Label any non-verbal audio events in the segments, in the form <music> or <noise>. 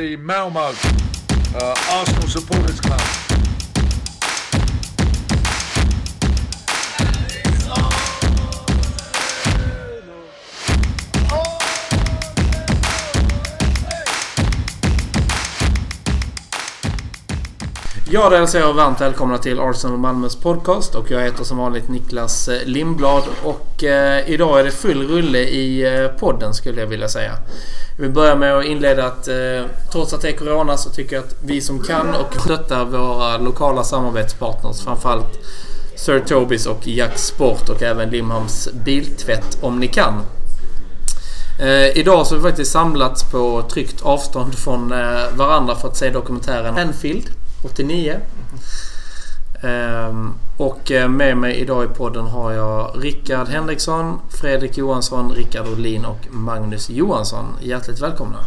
the Malmo uh, Arsenal Supporters Club. Ja, då hälsar jag varmt välkomna till Arsenal Malmös podcast och jag heter som vanligt Niklas eh, Lindblad och eh, idag är det full rulle i eh, podden skulle jag vilja säga. Vi börjar med att inleda att eh, trots att det är Corona så tycker jag att vi som kan och stöttar våra lokala samarbetspartners framförallt Sir Tobis och Jack Sport och även Limhamns Biltvätt om ni kan. Eh, idag så har vi faktiskt samlats på tryggt avstånd från eh, varandra för att se dokumentären Anfield 89. Ehm, och eh, med mig idag i podden har jag Rickard Henriksson, Fredrik Johansson, Rickard Olin och Magnus Johansson. Hjärtligt välkomna.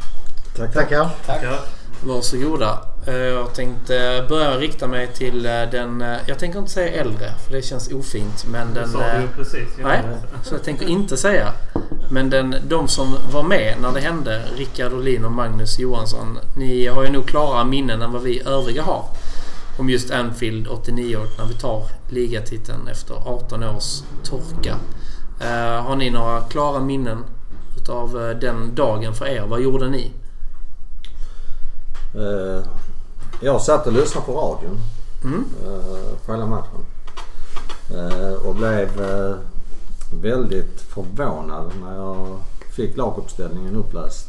Tack, tackar. Tackar. Varsågoda. Eh, Jag tänkte börja rikta mig till eh, den, jag tänker inte säga äldre för det känns ofint. Men Det den... sa du precis. Nej, så jag tänker inte säga. Men den, de som var med när det hände, Rickard Olin och Magnus Johansson. Ni har ju nog klara minnen än vad vi övriga har. Om just Anfield 89 när vi tar ligatiteln efter 18 års torka. Eh, har ni några klara minnen utav eh, den dagen för er? Vad gjorde ni? Eh, jag satt och lyssnade på radion Mm. eh, på hela matchen. Eh, och blev eh, väldigt förvånad när jag fick laguppställningen uppläst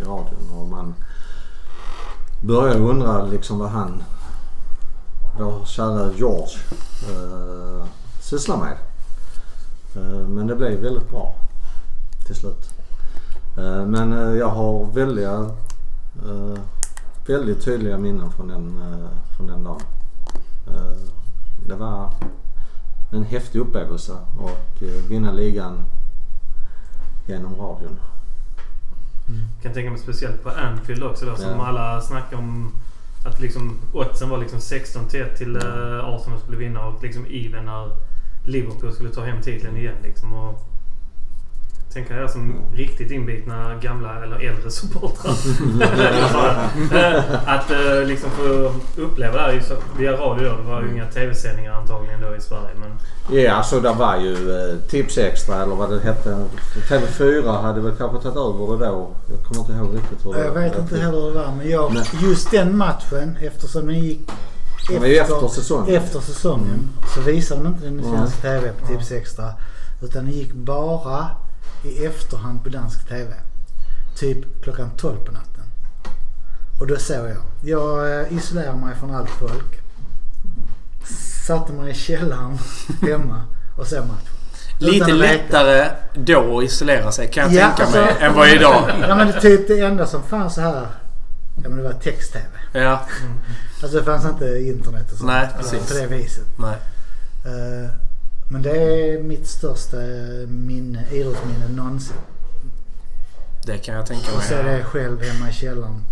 i radion. Och man började undra liksom vad han, vår kära George, eh, sysslar med. Eh, men det blev väldigt bra till slut. Eh, men eh, jag har väldiga eh, väldigt tydliga minnen från den, eh, från den dagen. Eh, det var en häftig upplevelse och eh, vinna ligan genom radion. Jag kan tänka mig speciellt på Anfield också då, som Ja. alla snackar om att liksom oddsen var liksom 16 till 1 till eh, Arsenal skulle vinna och liksom even när Liverpool skulle ta hem titeln igen. Liksom. Och Tänker jag som riktigt inbitna gamla eller äldre supportrar. <laughs> <laughs> Att eh, liksom få uppleva det här via radio då. Det var ju inga tv-sändningar antagligen då i Sverige. Men Ja, alltså det var ju eh, Tips Extra eller vad det hette. TV4 hade väl kanske tagit över det då. Jag kommer inte ihåg riktigt hur det Jag vet inte heller hur det var men jag, just den matchen eftersom den gick Det var ju efter säsongen. efter säsongen så visade de inte den i Mm. svensk TV på Tips Extra. Utan den gick bara i efterhand på dansk TV. Typ klockan 12 på natten. Och då såg jag. Jag eh, isolerade mig från allt folk. Satte mig i källaren <laughs> hemma och såg matchen. Lite veta. lättare då att isolera sig kan jag Ja, tänka alltså- mig än vad idag. <laughs> Ja men det, typ det enda som fanns så här. Ja men det var text-TV. Ja, Alltså det fanns inte internet och sånt. Nej, Alltså, precis. På det viset. nej. Eh, Men det är mitt största minne, idrottsminne någonsin. Det kan jag tänka Och se mig. det själv hemma i källaren.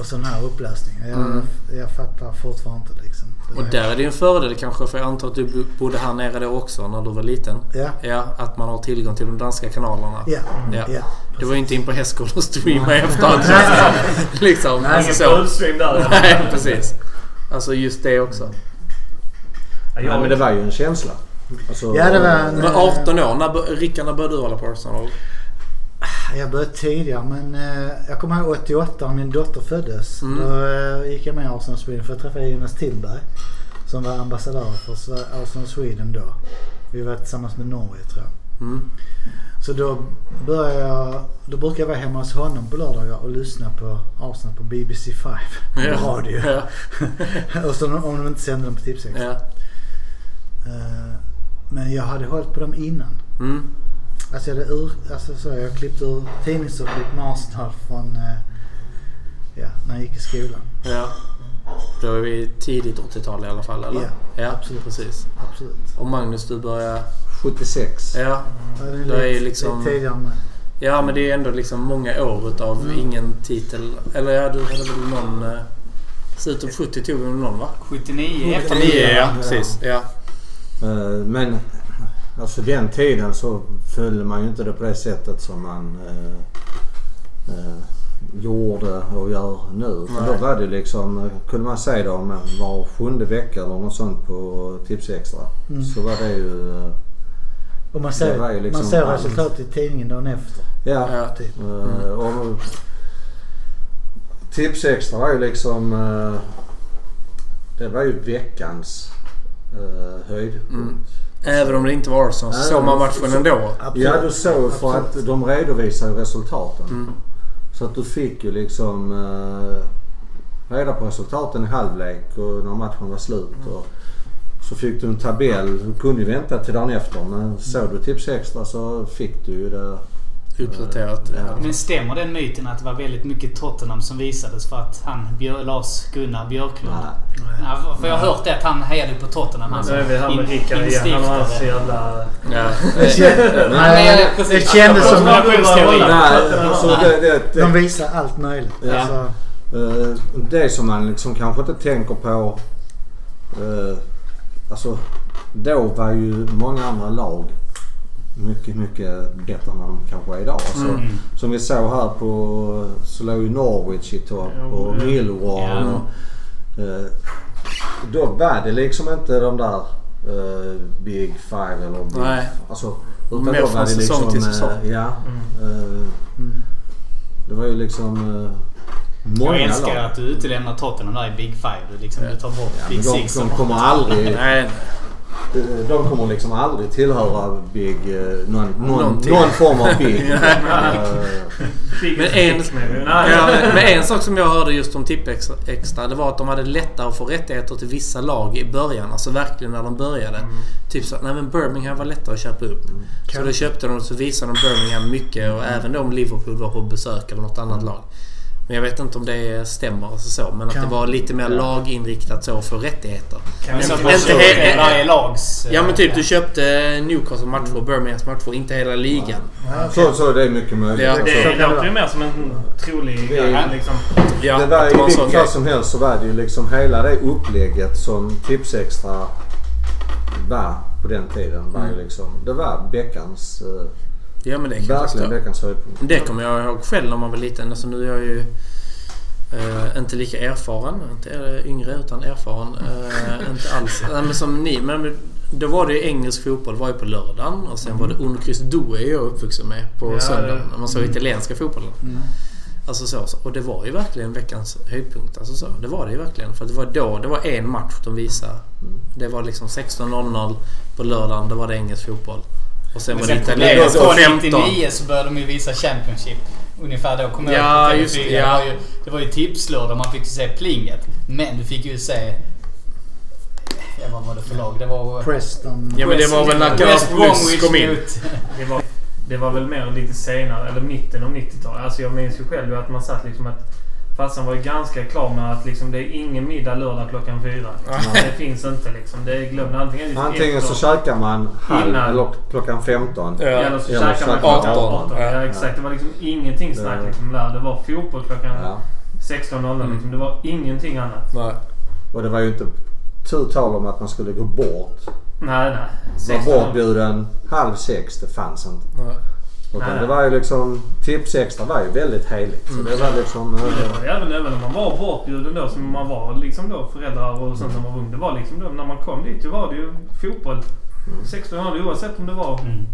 Och sån här upplösning. Jag, Mm. jag fattar fortfarande inte liksom. Och där är det ju en fördel kanske för jag antar att du bo- bodde här nere då också när du var liten. Ja, Ja, att man har tillgång till de danska kanalerna. ja, Ja. ja. Det var ju inte in på Hästgård och streama i efterhand. liksom. Nej, alltså ingen så. fullstream där. Nej, precis. Alltså just det också. Jag, men det var ju en känsla. Alltså, Ja, det var en- Men 18 år, när, Rickard när började du hålla på Arsenal? Jag började tidigare men eh, jag kommer ihåg 88 när min dotter föddes. Mm. Då eh, gick jag med i Arsenal Sweden för jag träffade Jonas Tillberg. Som var ambassadör för Arsenal Sweden då. Vi var tillsammans med Norge tror jag. Mm. Så då började jag, då brukade jag vara hemma hos honom på lördagar och lyssna på Arsenal på BBC 5 Ja. <laughs> på radio. Ja. <laughs> och så om de inte sände dem på Tipsex. Ja. Eh, men jag hade hållit på dem innan. Mm. Alltså jag hade ur, alltså så jag klippt ur tidningsurklipp med Arsenal från, eh, ja, när jag gick i skolan. ja. Då är vi tidigt 80-tal i alla fall, eller? Ja, ja absolut. precis. Absolut. Och Magnus, du börjar... 76. Ja. Ja, det är Det är lite- liksom- lite tidigare mig. Ja, men det är ändå liksom många år utav Mm. ingen titel. Eller ja, du hade väl någon... Slutet på 70 tog vi någon va? 79 efter 79 ja, ja. precis. Ja. Eh, Men alltså den tiden så följde man ju inte det på det sättet som man... eh, eh, gjorde och gör nu. För då var det liksom, kunde man se dem var sjunde vecka eller något sånt på Tips Extra. Mm. Så var det ju, eh, Och man Det ser, liksom man resultatet i tidningen dagen efter. ja. Ja. Typ. Eh, och, Tips Extra var ju liksom, det var ju veckans uh, höjdpunkt. Mm. Även om det inte var Arsenal så såg man matchen ändå. Absolut. Ja, du såg för Absolut. att de redovisar ju resultaten. Mm. Så att du fick ju liksom eh, reda på resultaten i halvlek och när matchen var slut. Mm. Och så fick du en tabell. Du kunde ju vänta till dagen efter men såg du Tips Extra så fick du ju det. Uppdaterat. Ja. Men stämmer den myten att det var väldigt mycket Tottenham som visades för att han, Lars-Gunnar Björklund... Nej. Ja, för jag har hört det att han hejade på Tottenham. Han Nu som är vi här med Rickard igen. Han har så instiftare. jävla... Nej, det kändes som Alltså, konspirationsteori. Nej, så det, det, de visar allt möjligt. Ja. Alltså, eh, det som man liksom kanske inte tänker på. eh, alltså då var ju många andra lag mycket, mycket bättre än vad de kanske är idag. Alltså, Mm. Som vi såg här på så låg ju Norwich i topp och. Millwall. Ja. Och, eh, då var det liksom inte de där eh, Big Five eller Big... Nej. Alltså, utan Mer då var det liksom... till säsong. eh, ja. Mm. eh, mm. det var ju liksom eh, många Jag älskar lag. att du utelämnar Tottenham där i Big Five. Du, liksom, du tar bort Ja, Big de, Six. de kommer aldrig... Nej, De kommer liksom aldrig tillhöra Big... eh, Någon, någon, någon form av Big. <laughs> Men en-. Ja, men en sak som jag hörde just om Tipp Extra- det var att de hade lättare att få rättigheter till vissa lag i början. Alltså verkligen när de började. Typ så nej men Birmingham var lättare att köpa upp. Så då köpte de så visade de Birmingham mycket och även då om Liverpool var på besök eller något annat lag. Men jag vet inte om det stämmer alltså så. Men att det Kan- var lite mer laginriktat så för rättigheter. Men så Inte- inte du he- varje lags... eh, Ja men typ du köpte Newcastle matcher, Birminghams matcher, inte hela ligan. Ja, okej. så, så det är mycket möjligt. Ja, Det låter ju mer som en trolig grej. Liksom. Ja, det var i vilket fall som helst så var det ju liksom hela det upplägget som Tipsextra var på den tiden. Var ju Mm. liksom, det var veckans, eh, Ja men det kan verkligen veckans höjdpunkt. Det kommer jag ihåg själv när man var liten. Alltså nu är jag ju eh, inte lika erfaren. Inte eh, yngre utan erfaren. Eh, inte alls. <laughs> Nej, men som ni. Men då var det ju engelsk fotboll var ju på lördagen. Och sen var det Uncris Due är jag uppvuxen med på Ja, söndagen. När man såg italienska fotbollen. Mm. Alltså så, så. Och det var ju verkligen veckans höjdpunkt. Alltså så. Det var det ju verkligen. För det var då, det var en match de visade. Det var liksom 16.00 på lördagen. Då var det engelsk fotboll. Och sen Men var sen det italiensk 15. 99 så började de ju visa Championship. Ungefär då kommer jag Ja, just det, TV4. ja. Det var ju, det var ju tipslördag man fick ju se plinget. Men du fick ju se... Ja, vad var det för lag? Det var... Preston. Ja men det var väl när Bromwich kom in. <laughs> Det var, det var väl mer lite senare, eller mitten av 90-talet. Alltså jag minns ju själv att man satt liksom att farsan var ju ganska klar med att liksom det är ingen middag lördag klockan fyra. Det finns inte liksom. Det är glömt. Antingen, liksom Antingen så käkar man halv eller klockan 15. Ja. Eller så käkar man klockan 18. 18. Ja, Ja. exakt. Det var liksom ingenting snack Det- liksom där. Det var fotboll klockan Ja. 16.00 liksom. Det var ingenting annat. Nej. Och det var ju inte tu tal om att man skulle gå bort. Nej, nej. Var 16.00. bortbjuden halv sex, det fanns inte. Nej. Utan Nej. det var ju liksom, tips extra var ju väldigt heligt. Så det var liksom... eh, Men Det var ju även, även när man var bortbjuden då som man var liksom då föräldrar och sånt när man var ung. Det var liksom då när man kom dit då var det ju fotboll. 16.00 oavsett om det var... Mm.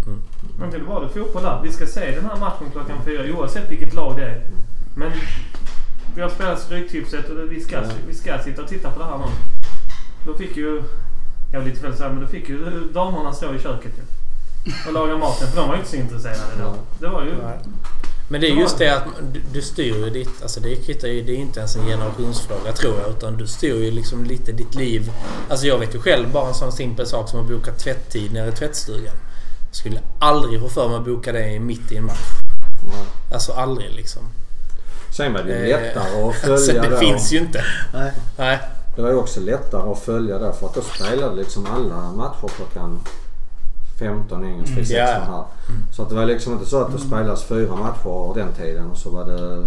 Antingen var det fotboll där. Vi ska se den här matchen klockan fyra oavsett vilket lag det är. Men vi har spelat Stryktipset och det- vi ska, Ja. vi ska sitta och titta på det här nu. Då fick ju... Jag var lite fel säga men då fick ju damerna stå i köket ju. Och laga maten för de var ju inte så intresserade då. Det var ju... Men det är just det att du, styr ju ditt... Alltså det kvittar ju, det är inte ens en generationsfråga tror jag. Utan du styr ju liksom lite ditt liv. Alltså jag vet ju själv bara en sån simpel sak som att boka tvätttid nere i tvättstugan. Jag skulle aldrig få för mig att boka det mitt i en match. ja. Alltså aldrig liksom. Sen var det ju Eh, lättare att <laughs> Alltså följa det då. finns ju inte. Nej. Nej. Det var ju också lättare att följa då för att då spelade liksom alla matcher klockan 15 engelsk Mm. till 16 Ja. här. Så att det var liksom inte så att det spelades fyra matcher den tiden och så var det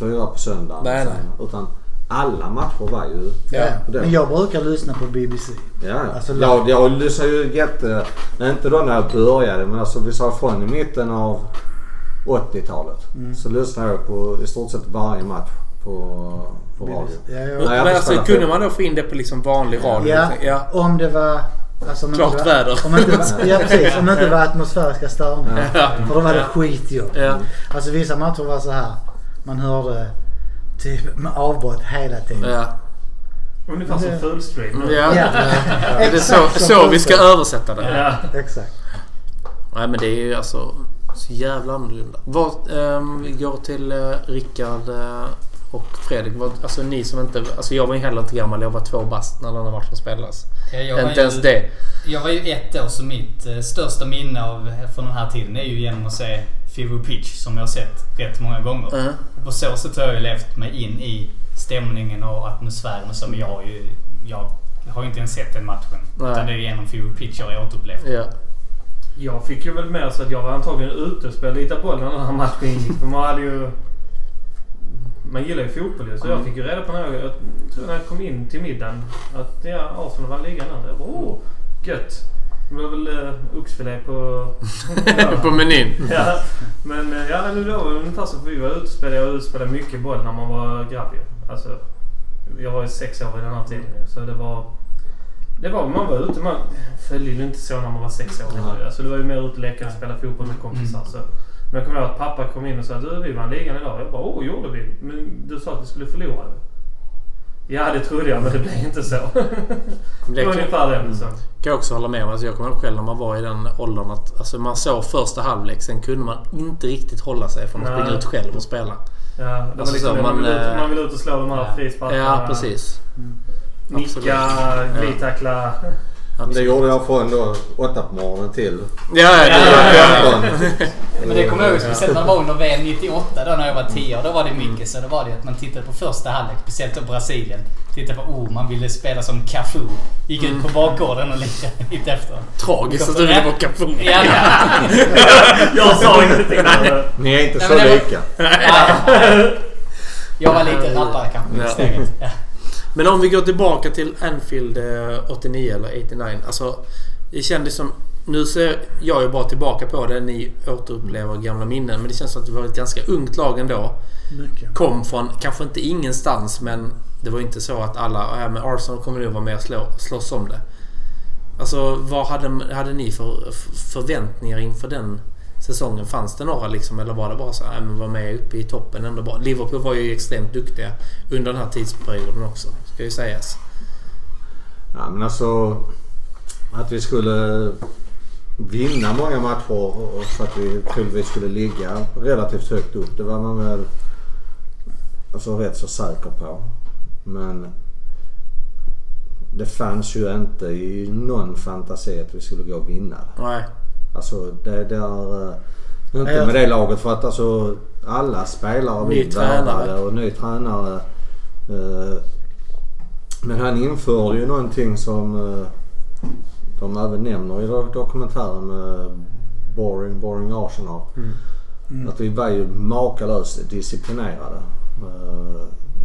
fyra på söndagen. Nej, sen- Utan alla matcher var ju... Ja. Men jag brukar lyssna på BBC. Ja, ja. Alltså, jag, jag lyssnade ju jätte... Inte då när jag började men alltså vi sa från i mitten av 80-talet. Så lyssnade jag på i stort sett varje match på, på radio. Ja, ja. Nej, jag Men alltså, kunde man då få in det på liksom vanlig radio? Ja, ja. om det var... Alltså, Klart var, väder. Om inte <laughs> ja precis, om det inte var atmosfäriska störningar. Ja. För då var det skitjobb. Ja. Alltså vissa matcher var så här. Man hörde typ med avbrott hela tiden. Ja. Ungefär som Det- fullstream. Ja. Ja. Ja. Det är så, så vi ska översätta det. Ja. Exakt. Nej men det är ju alltså så jävla annorlunda. Vad, ehm, vi går till uh, Rickard eh, och Fredrik. Vad, alltså ni som inte... Alltså jag var ju heller inte gammal. Jag var två bast när den här matchen spelades. Ja, jag var Inte ens ju- det. Jag var ju ett år så mitt eh, största minne av från den här tiden är ju genom att se Fever Pitch som jag har sett rätt många gånger. Mm. På så sätt har jag ju levt mig in i stämningen och atmosfären och så. Men jag har ju... Jag har ju inte ens sett den matchen. Nej. Utan det är genom Fever Pitch jag har återupplevt Ja. Jag fick ju väl med så att jag var antagligen ute och spelade lite boll när den här matchen gick. För man hade ju... Man gillar ju fotboll. Så jag fick ju reda på när jag, jag tror när jag kom in till middagen att ja, Arsenal vann ligan där. Jag bara åh, gött. Det var väl uh, oxfilé på... <laughs> på menyn. <laughs> ja, men eh, ja, det var ungefär för Vi var ute och spelade. Jag spelade mycket boll när man var grabb. Alltså, jag var ju sex år vid den här tiden Så det var... Det var man var ute. Man följde ju inte så när man var sex år. Alltså det var ju mer ute och leka och spela fotboll med kompisar. Så. Men jag kommer ihåg att pappa kom in och sa du vi vann ligan idag. Jag bara åh gjorde vi? Men du sa att vi skulle förlora. Ja det trodde jag men det blev inte så. Det var kan, ungefär det. Så. kan jag också hålla med om. Alltså jag kommer ihåg själv när man var i den åldern att alltså man såg första halvlek. Sen kunde man inte riktigt hålla sig från att Nej. springa ut själv och spela. Ja, Alltså liksom så, man, man, vill ut, eh, man vill ut och slå de här ja. frisparkarna. Ja, precis. Nicka, glidtackla. Men det gjorde jag från då åtta på morgonen till Ja, ja, ja, ja. Men det kommer jag ihåg speciellt när det var under VM 98 då när jag var 10 år. Då var det mycket så. Då var det att man tittade på första halvlek, speciellt då Brasilien. Tittade på, oh man ville spela som Cafu. Gick ut på bakgården och lite, efter. Tragiskt att du ville vara Cafu. Ja, ja. <laughs> Jag sa ingenting. Ni är inte så lika. ja. Jag var lite rappare kanske steget. Men om vi går tillbaka till Anfield eh, 89 eller 89. Alltså, det kändes som... Nu ser jag ju bara tillbaka på det. Ni återupplever gamla minnen. Men det känns som att det var ett ganska ungt lag ändå. Mycket. Kom från, kanske inte ingenstans, men det var inte så att alla... Ja, men Arsenal kommer nu vara med och slå, slåss om det. Alltså, vad hade, hade ni för förväntningar inför den säsongen? Fanns det några liksom? Eller var det bara så här, men var med uppe i toppen ändå bara? Liverpool var ju extremt duktiga under den här tidsperioden också, ska ju sägas. Ja, men alltså att vi skulle vinna många matcher och så att vi troligtvis skulle ligga relativt högt upp. Det var man väl alltså, rätt så säker på. Men det fanns ju inte i någon fantasi att vi skulle gå och vinna. Nej. Alltså det, det är eh, inte jag- med det laget för att alltså alla spelare blir tränare. och ny tränare. Eh, Men han införde ju någonting som eh, de även nämner i do- dokumentären med Boring, Boring Arsenal. Mm. Att vi var ju makalöst disciplinerade.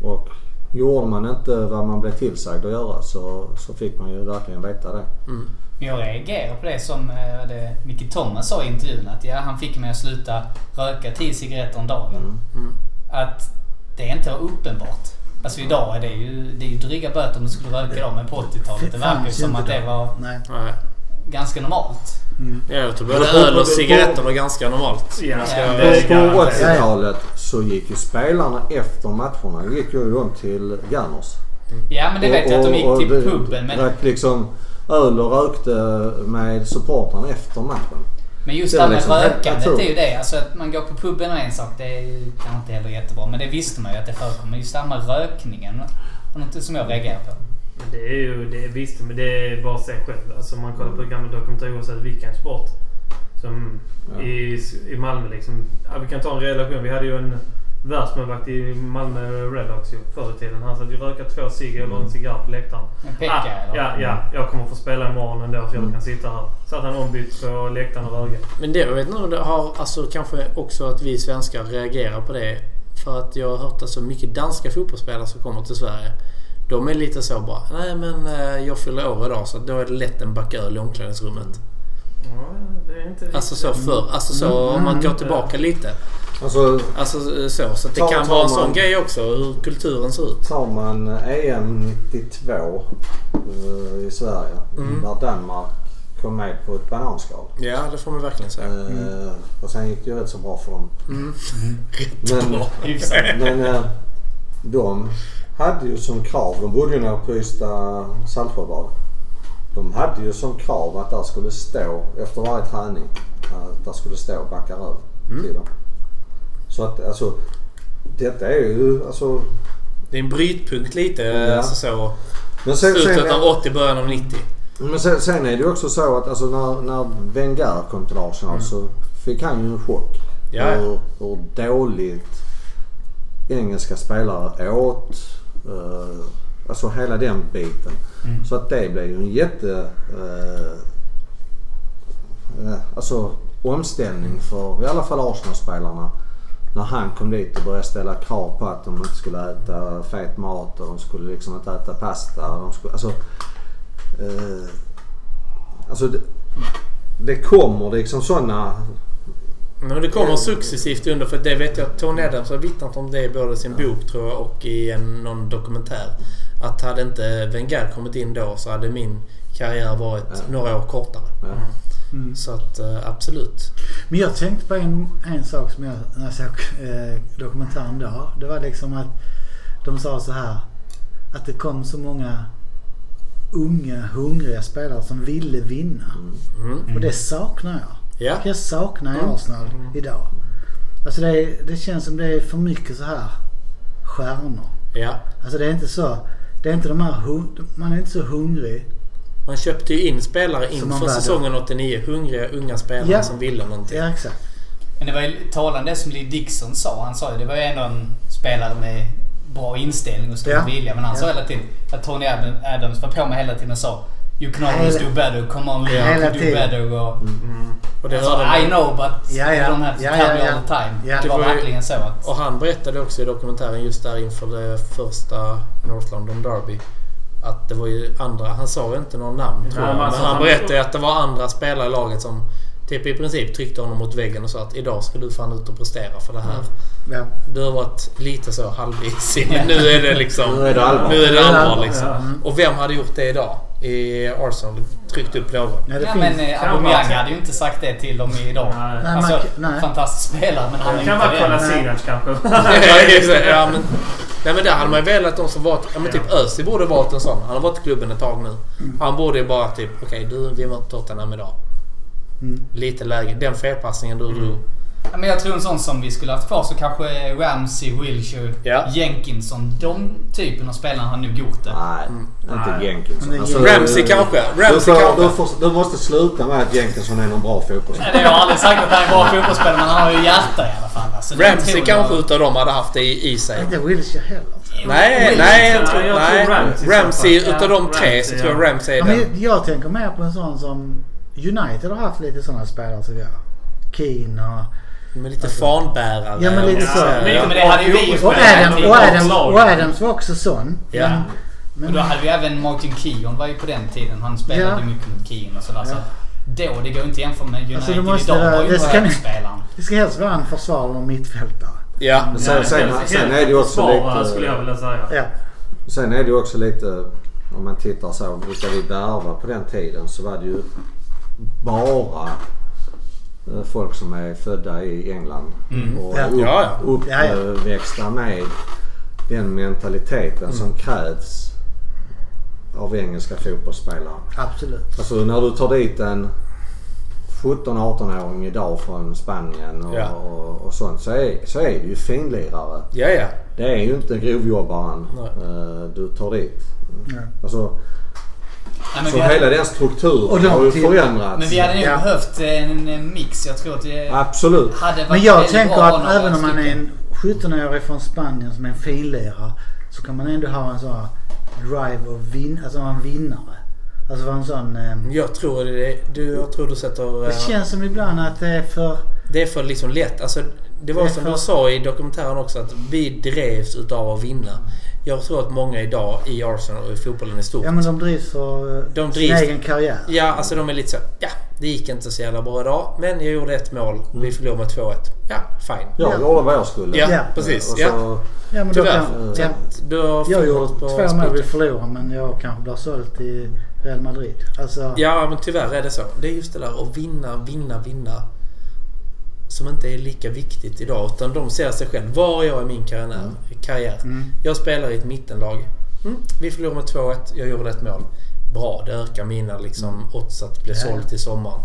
Och gjorde man inte vad man blev tillsagd att göra så, så fick man ju verkligen veta det. Mm. Jag reagerar på det som eh, det Micke Thomas sa i intervjun. Att ja, han fick mig att sluta röka 10 cigaretter om dagen. Mm. Att det inte var uppenbart. Alltså idag är det ju, det är ju dryga böter om du skulle röka idag. Men på 80-talet det verkar ju som att det var Nej. Ganska normalt. Ja, jag tror både öl och cigaretter var ganska normalt. Ja, Ja, På kan jag 80-talet så gick ju spelarna efter matcherna gick ju de till Gunners. Ja men det vet jag att de gick till puben. Men, liksom öl och rökte med supportrarna efter matchen. men just det det här med liksom rökandet är ju det. Alltså att man går på puben är en sak. Det är kanske inte heller jättebra. Men det visste man ju att det förekommer. Men just det här med rökningen. var något som jag reagerar på. Det är ju, det är visst, men det är bara att se själv. Alltså man kollar på gamla dokumentärer oavsett vilken sport. Som Ja. i, i Malmö liksom. Ja, vi kan ta en relation. Vi hade ju en världsmålvakt i Malmö Redhawks ju förr i tiden. Han satt ju röka två cigg eller en cigarr på läktaren. En pekka ah, eller? ja, ja, jag kommer få spela imorgon ändå så jag kan sitta här. Satt han ombytt på läktaren och röka. Men det, jag vet om det har alltså kanske också att vi svenskar reagerar på det. För att jag har hört alltså mycket danska fotbollsspelare som kommer till Sverige. De är lite så bara, nej men eh, jag fyller år idag så då är det lätt en back öl i omklädningsrummet. Ja, det är inte Alltså så förr. Alltså så om man går tillbaka lite. Alltså Alltså så. Så att det kan vara en sån man- grej också. Hur kulturen ser ut. tar man EM 92 eh, i Sverige Mm. där Danmark kom med på ett bananskal. Ja, det får man verkligen säga. Eh, och sen gick det ju rätt så bra för dem. Mm. Men, <laughs> Hyfsat. men eh, de hade ju som krav, de bodde ju nere på Ystad Saltsjöbad. De hade ju som krav att där skulle stå efter varje träning att där skulle stå backar öl Mm. till dem. Så att alltså detta är ju alltså Det är en brytpunkt lite. Ja. Alltså så. men sen, Slutet sen, av 80, början av 90. Men sen, sen är det ju också så att alltså när, när Wenger kom till Arsenal så fick han ju en chock. Mm. Ja. Hur, hur dåligt engelska spelare åt. Uh, alltså hela den biten. Mm. Så att det blev ju en jätte... Uh, uh, alltså omställning för i alla fall Arsenal-spelarna. När han kom dit och började ställa krav på att de inte skulle äta fet mat och de skulle liksom inte äta pasta. De skulle, alltså, Eh, alltså det, det kommer liksom sådana... Men det kommer successivt under. För det vet jag att Tony Adams har vittnat om det i både sin bok tror jag och i en, någon dokumentär. Att hade inte Wenger kommit in då så hade min karriär varit Ja. några år kortare. Ja. Mm. Så att eh, absolut. Men jag tänkte på en, en sak som jag, när jag såg eh, dokumentären då. Det var liksom att de sa så här. Att det kom så många unga, hungriga spelare som ville vinna. Mm. Och det saknar jag. Ja. Jag saknar Mm. Arsenal idag. Alltså det, är, det känns som det är för mycket så här stjärnor. ja. Alltså det är inte så. Det är inte de här Man är inte så hungrig. Man köpte ju in spelare inför säsongen 89. Hungriga unga spelare Ja. som ville någonting. Ja exakt. Men det var ju talande det som Lee Dixon sa. Han sa ju det var ju ändå en spelare med bra inställning och stor Ja. vilja. Men han sa Ja. hela tiden att Tony Adam- Adams var på mig hela tiden och sa You can always Hela- do better. Come on Lee, you Hela can do tiden. better. Och, Och det alltså, hörde I know but Ja, ja. don't have to Ja, tell ja, me ja. all the time. Ja. Det var verkligen så att... Och han berättade också i dokumentären just där inför det första North London Derby. Att det var ju andra, han sa ju inte någon namn tror Nej, jag. men alltså, han han- berättade ju att det var andra spelare i laget som typ i princip tryckte honom mot väggen och sa att idag ska du fan ut och prestera för det här. Ja. Du har varit lite så halvvisig <laughs> men nu är det liksom... Nu är det allvar. Nu är det allvar Ja. liksom. Och vem hade gjort det idag? I Arsenal? Tryckt upp lågan. Ja, Ja finns. men eh, Kan Aubameyang vara- hade ju inte sagt det till dem idag. Nej. Nej, Alltså, man, nej. fantastisk spelare men han är Det ju kan inte vara det. Kolasinac kanske. ja, men, nej men där hade man ju velat de som varit... Ja men typ Özil borde varit en sån. Han har varit i klubben ett tag nu. Han borde ju bara typ... Okej du, vi möter Tottenham idag. Mm. Lite läge. Den felpassningen du drog. Ja, men jag tror en sån som vi skulle haft kvar så kanske Ramsey, Wilshere, Ja. Jenkinson. De typen av spelarna har nog gjort det. Nej, inte Nej. Jenkinson. Alltså, Ramsey kanske. Du, Ramsey får, kanske. du, får, du måste sluta med att Jenkinson är någon bra fotbollsspelare. Nej, Jag har aldrig sagt att han är en bra fotbollsspelare men han har ju hjärta i alla fall. Alltså, Ramsey kanske jag- utav dem hade haft det i, i sig. Inte Wilshere heller. Nej, nej, jag Ja, tror, jag tror nej. Ramsey Ramsey utav de tre Ramsey, så tror jag ja. Ramsey är den. men jag tänker mer på en sån som United har haft lite sådana spelare tycker jag. Keane och... Med lite fanbärare. Ja, men lite och så. Men, ja. men det hade ju vi Och spelat Adam, och, Adam, och Adams var också sån. Ja. Men, Och men, då hade vi även Martin Keown var ju på den tiden. Han spelade Ja. mycket mot Keane och sådär. Så då, det går inte att jämföra med United Alltså, det måste- idag. var ju det ska det ska helst vara en försvarare och mittfältare. Ja. Men sen, sen, sen är det ju också lite... skulle jag vilja säga. Ja. Sen är det ju också lite, om man tittar så, vilka vi värvar på den tiden så var det ju bara folk som är födda i England och Ja. upp, Ja, ja. Uppväxta med den mentaliteten som krävs av engelska fotbollsspelare. Absolut. Alltså när du tar dit en 17-18-åring idag från Spanien och, Ja. och, och sånt så är, så är det ju finlirare. Ja, ja. Det är ju inte grovjobbaren Nej. eh, du tar dit. Ja. Alltså, Nej, så vi hade- hela den strukturen Och de har ju till- förändrats. Men vi hade nog Ja. behövt en, mix. Jag tror att det Absolut. hade varit Men jag tänker bra att även om man är en 17-årig från Spanien som är en finlirare så kan man ändå ha en sån här drive och vin, alltså vara en vinnare. Alltså vara en sån... Eh, Jag tror det, du, jag tror du sätter... det eh, känns som ibland att det är för... Det är för liksom lätt. Alltså, det var som för- du sa i dokumentären också att vi drevs utav att vinna. Jag tror att många idag i Arsenal och i fotbollen i stort. Ja men de drivs för eh, De sin drivs- egen karriär. Ja, alltså de är lite så ja, Det gick inte så jävla bra idag, men jag gjorde ett mål. Vi förlorade med 2-1. Ja, fine. Jag Ja. gjorde vad jag skulle. Ja, Ja. precis. Och Ja. så, Ja, men då Tyvärr. kan, Så ja, jag gjorde på två mål vi förlorade men jag kanske blir såld till Real Madrid. Alltså, Ja, men tyvärr är det så. Det är just det där att vinna, vinna, vinna. Som inte är lika viktigt idag. Utan de ser sig själv. Var är jag i min karriär? karriär? Mm. Jag spelar i ett mittenlag. Mm, vi förlorar med 2-1. Jag gjorde ett mål. Bra, det ökar mina liksom, odds att bli Ja, ja. såld till sommaren.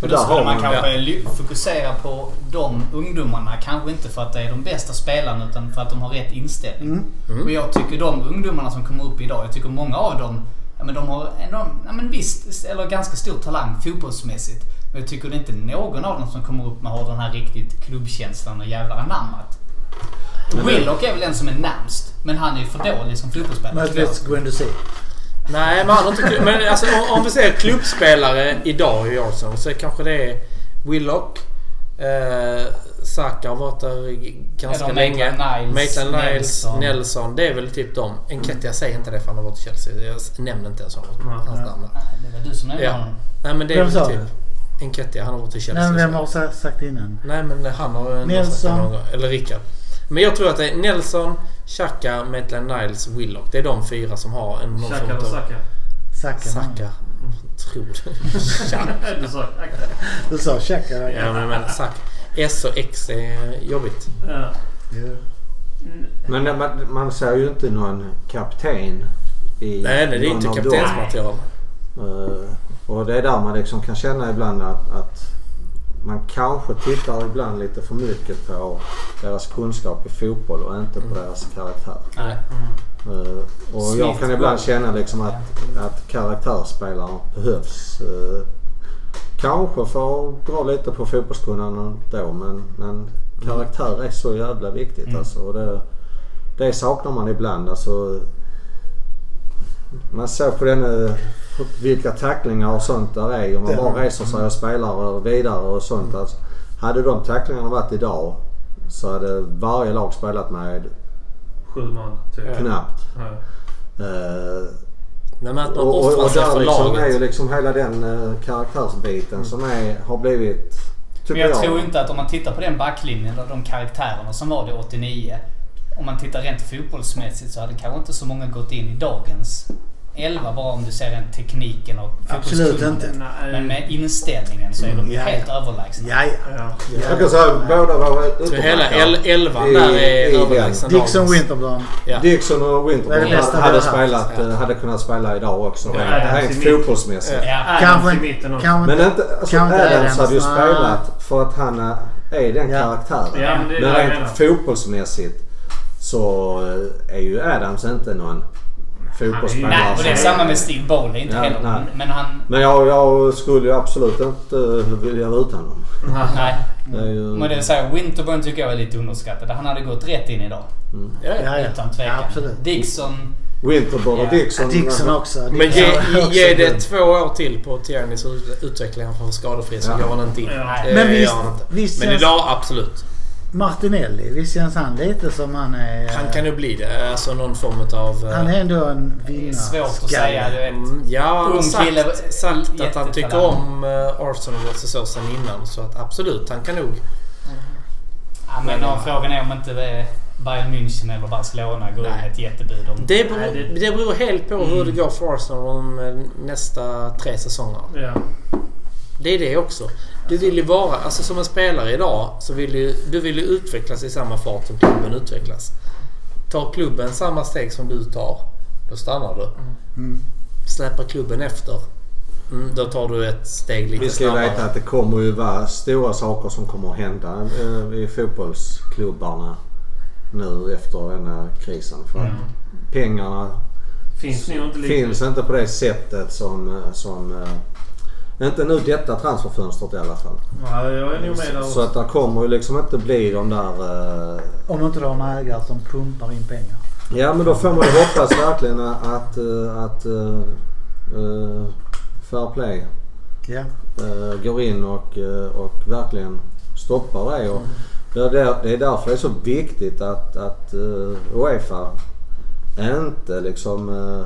Där då skulle man kanske ly- fokusera på de ungdomarna. Kanske inte för att det är de bästa spelarna utan för att de har rätt inställning. Mm. Och jag tycker de ungdomarna som kommer upp idag, jag tycker många av dem ja, men de har ändå, ja, men visst, eller ganska stor talang fotbollsmässigt. Men jag tycker det är inte någon av dem som kommer upp med har den här riktigt klubbkänslan och jävlar anammat. Willock är väl den som är närmst. Men han är ju för dålig som fotbollsspelare. jag. Möjligtvis Guendouzi. Nej, men han har inte... Men alltså, om, om vi säger klubbspelare idag i Arsenal så kanske det är Willock. Eh, Saka har varit där ganska Eller länge. Maitland Niles, Nelson. Nelson. Det är väl typ dem. Enketia säger inte det för han har varit i Chelsea. Jag nämner inte ens honom. Ja, hans ja. namn. Nej, Det var du som nämnde Ja. honom. Nej men det är Vem väl sa typ... Enketia, han har varit i Chelsea. Nej, men vem har sa- sagt innan? Nej men han har Nelson. sagt det någon gång. Eller Rickard. Men jag tror att det är Nelson, Xhaka, Maitland Niles, Willock. Det är de fyra som har en Xhaka form eller. Saka? Saka. Saka. Tror du? <laughs> Xhaka. Du sa Xhaka. Xhaka. Ja men, men Saka. S och X är jobbigt. Ja. Men man, man ser ju inte någon kapten i Nej, nej det är inte kaptensmaterial. Och det är där man liksom kan känna ibland att, att man kanske tittar ibland lite för mycket på deras kunskap i fotboll och inte på deras karaktär. Nej. Eh, och jag Smith kan ibland känna liksom att, att karaktärsspelare behövs. Uh, kanske för att dra lite på fotbollskunnande då men, men karaktär är så jävla viktigt Mm. alltså. Och det, det saknar man ibland. Alltså, man såg på den eh, vilka tacklingar och sånt där är. Om man bara reser sig och spelar vidare och sånt. Alltså, hade de tacklingarna varit idag så hade varje lag spelat med Sju man typ. Knappt. Ja. Eh, Nej, men att man och, och, och där liksom är ju liksom hela den uh, karaktärsbiten som är, har blivit, Men jag tror inte att om man tittar på den backlinjen och de karaktärerna som var det 89. Om man tittar rent fotbollsmässigt så hade kanske inte så många gått in i dagens 11 bara om du ser den tekniken och Absolut inte. Nej. Men med inställningen så är de ju Ja, helt ja. överlägsna. Ja, ja. Ja. Jag kan säga båda var Så hela utombackar. el- elvan I- där i är överlägsen Dixon dagens. Winterburn. Ja. Dixon och Winterburn hade, haft? spelat, Ja. eh, hade kunnat spela idag också. Ja, rent fotbollsmässigt. Ja. Ja. Kanske kanske Men inte, alltså Kanske Adams hade ju spelat för att han är är den Ja. karaktären. Ja, men rent fotbollsmässigt så eh, är ju Adams inte någon fotbollsspelare. Nej, och det är som- samma med Steve Bowley. Inte Ja, heller. nej. Men han... Men jag, jag skulle ju absolut inte eh, vilja vara utan honom. <laughs> Nej. Det är ju... Men det är så här, Winterburn tycker jag är lite underskattad. Han hade gått rätt in idag. Ja, ja. Ja, ja. Utan tvekan. Ja, absolut. Dixon... Winterburn och Ja. Dixon. Dixon också. Men Dixon ge, är också ge det två år till på Tiernys ut- utveckling. Han får vara skadefri så Ja. går han inte in. Ja. Det Men visst- han inte. visst Men idag absolut. Martinelli, visst känns han lite som han är... Han kan ju bli det. Alltså någon form av... eh, Han är ändå en Det är vinnare. svårt att säga. Du vet. Mm, Ja, han har Ung kille, sagt, sagt att han tycker om uh, Arsenal och så sen innan. Så att absolut, han kan nog... Ja, men och frågan är om inte det är Bayern München eller Barcelona går in ett jättebud om... Det beror, Nej, det- det beror helt på hur det går för Arsenal om eh, nästa tre säsonger. Ja. Det är det också. Du vill ju vara, alltså som en spelare idag, så vill du, du vill ju utvecklas i samma fart som klubben utvecklas. Tar klubben samma steg som du tar, då stannar du. Mm. Släpar klubben efter, mm, då tar du ett steg lite Vi ska ju snabbare. veta att det kommer ju vara stora saker som kommer att hända eh, i fotbollsklubbarna nu efter denna krisen. För att pengarna Finns finns inte på det sättet som... eh, som eh, inte nu detta transferfönstret i alla fall. Ja, jag är nog med där Så att det kommer ju liksom inte bli de där... eh, Om inte du har en ägare som pumpar in pengar. Ja men då får man ju hoppas verkligen att, eh, att uh, uh, Fair Play Ja. eh, går in och, och verkligen stoppar det. Och det, är där, det är därför det är så viktigt att, att uh, Uefa inte liksom uh,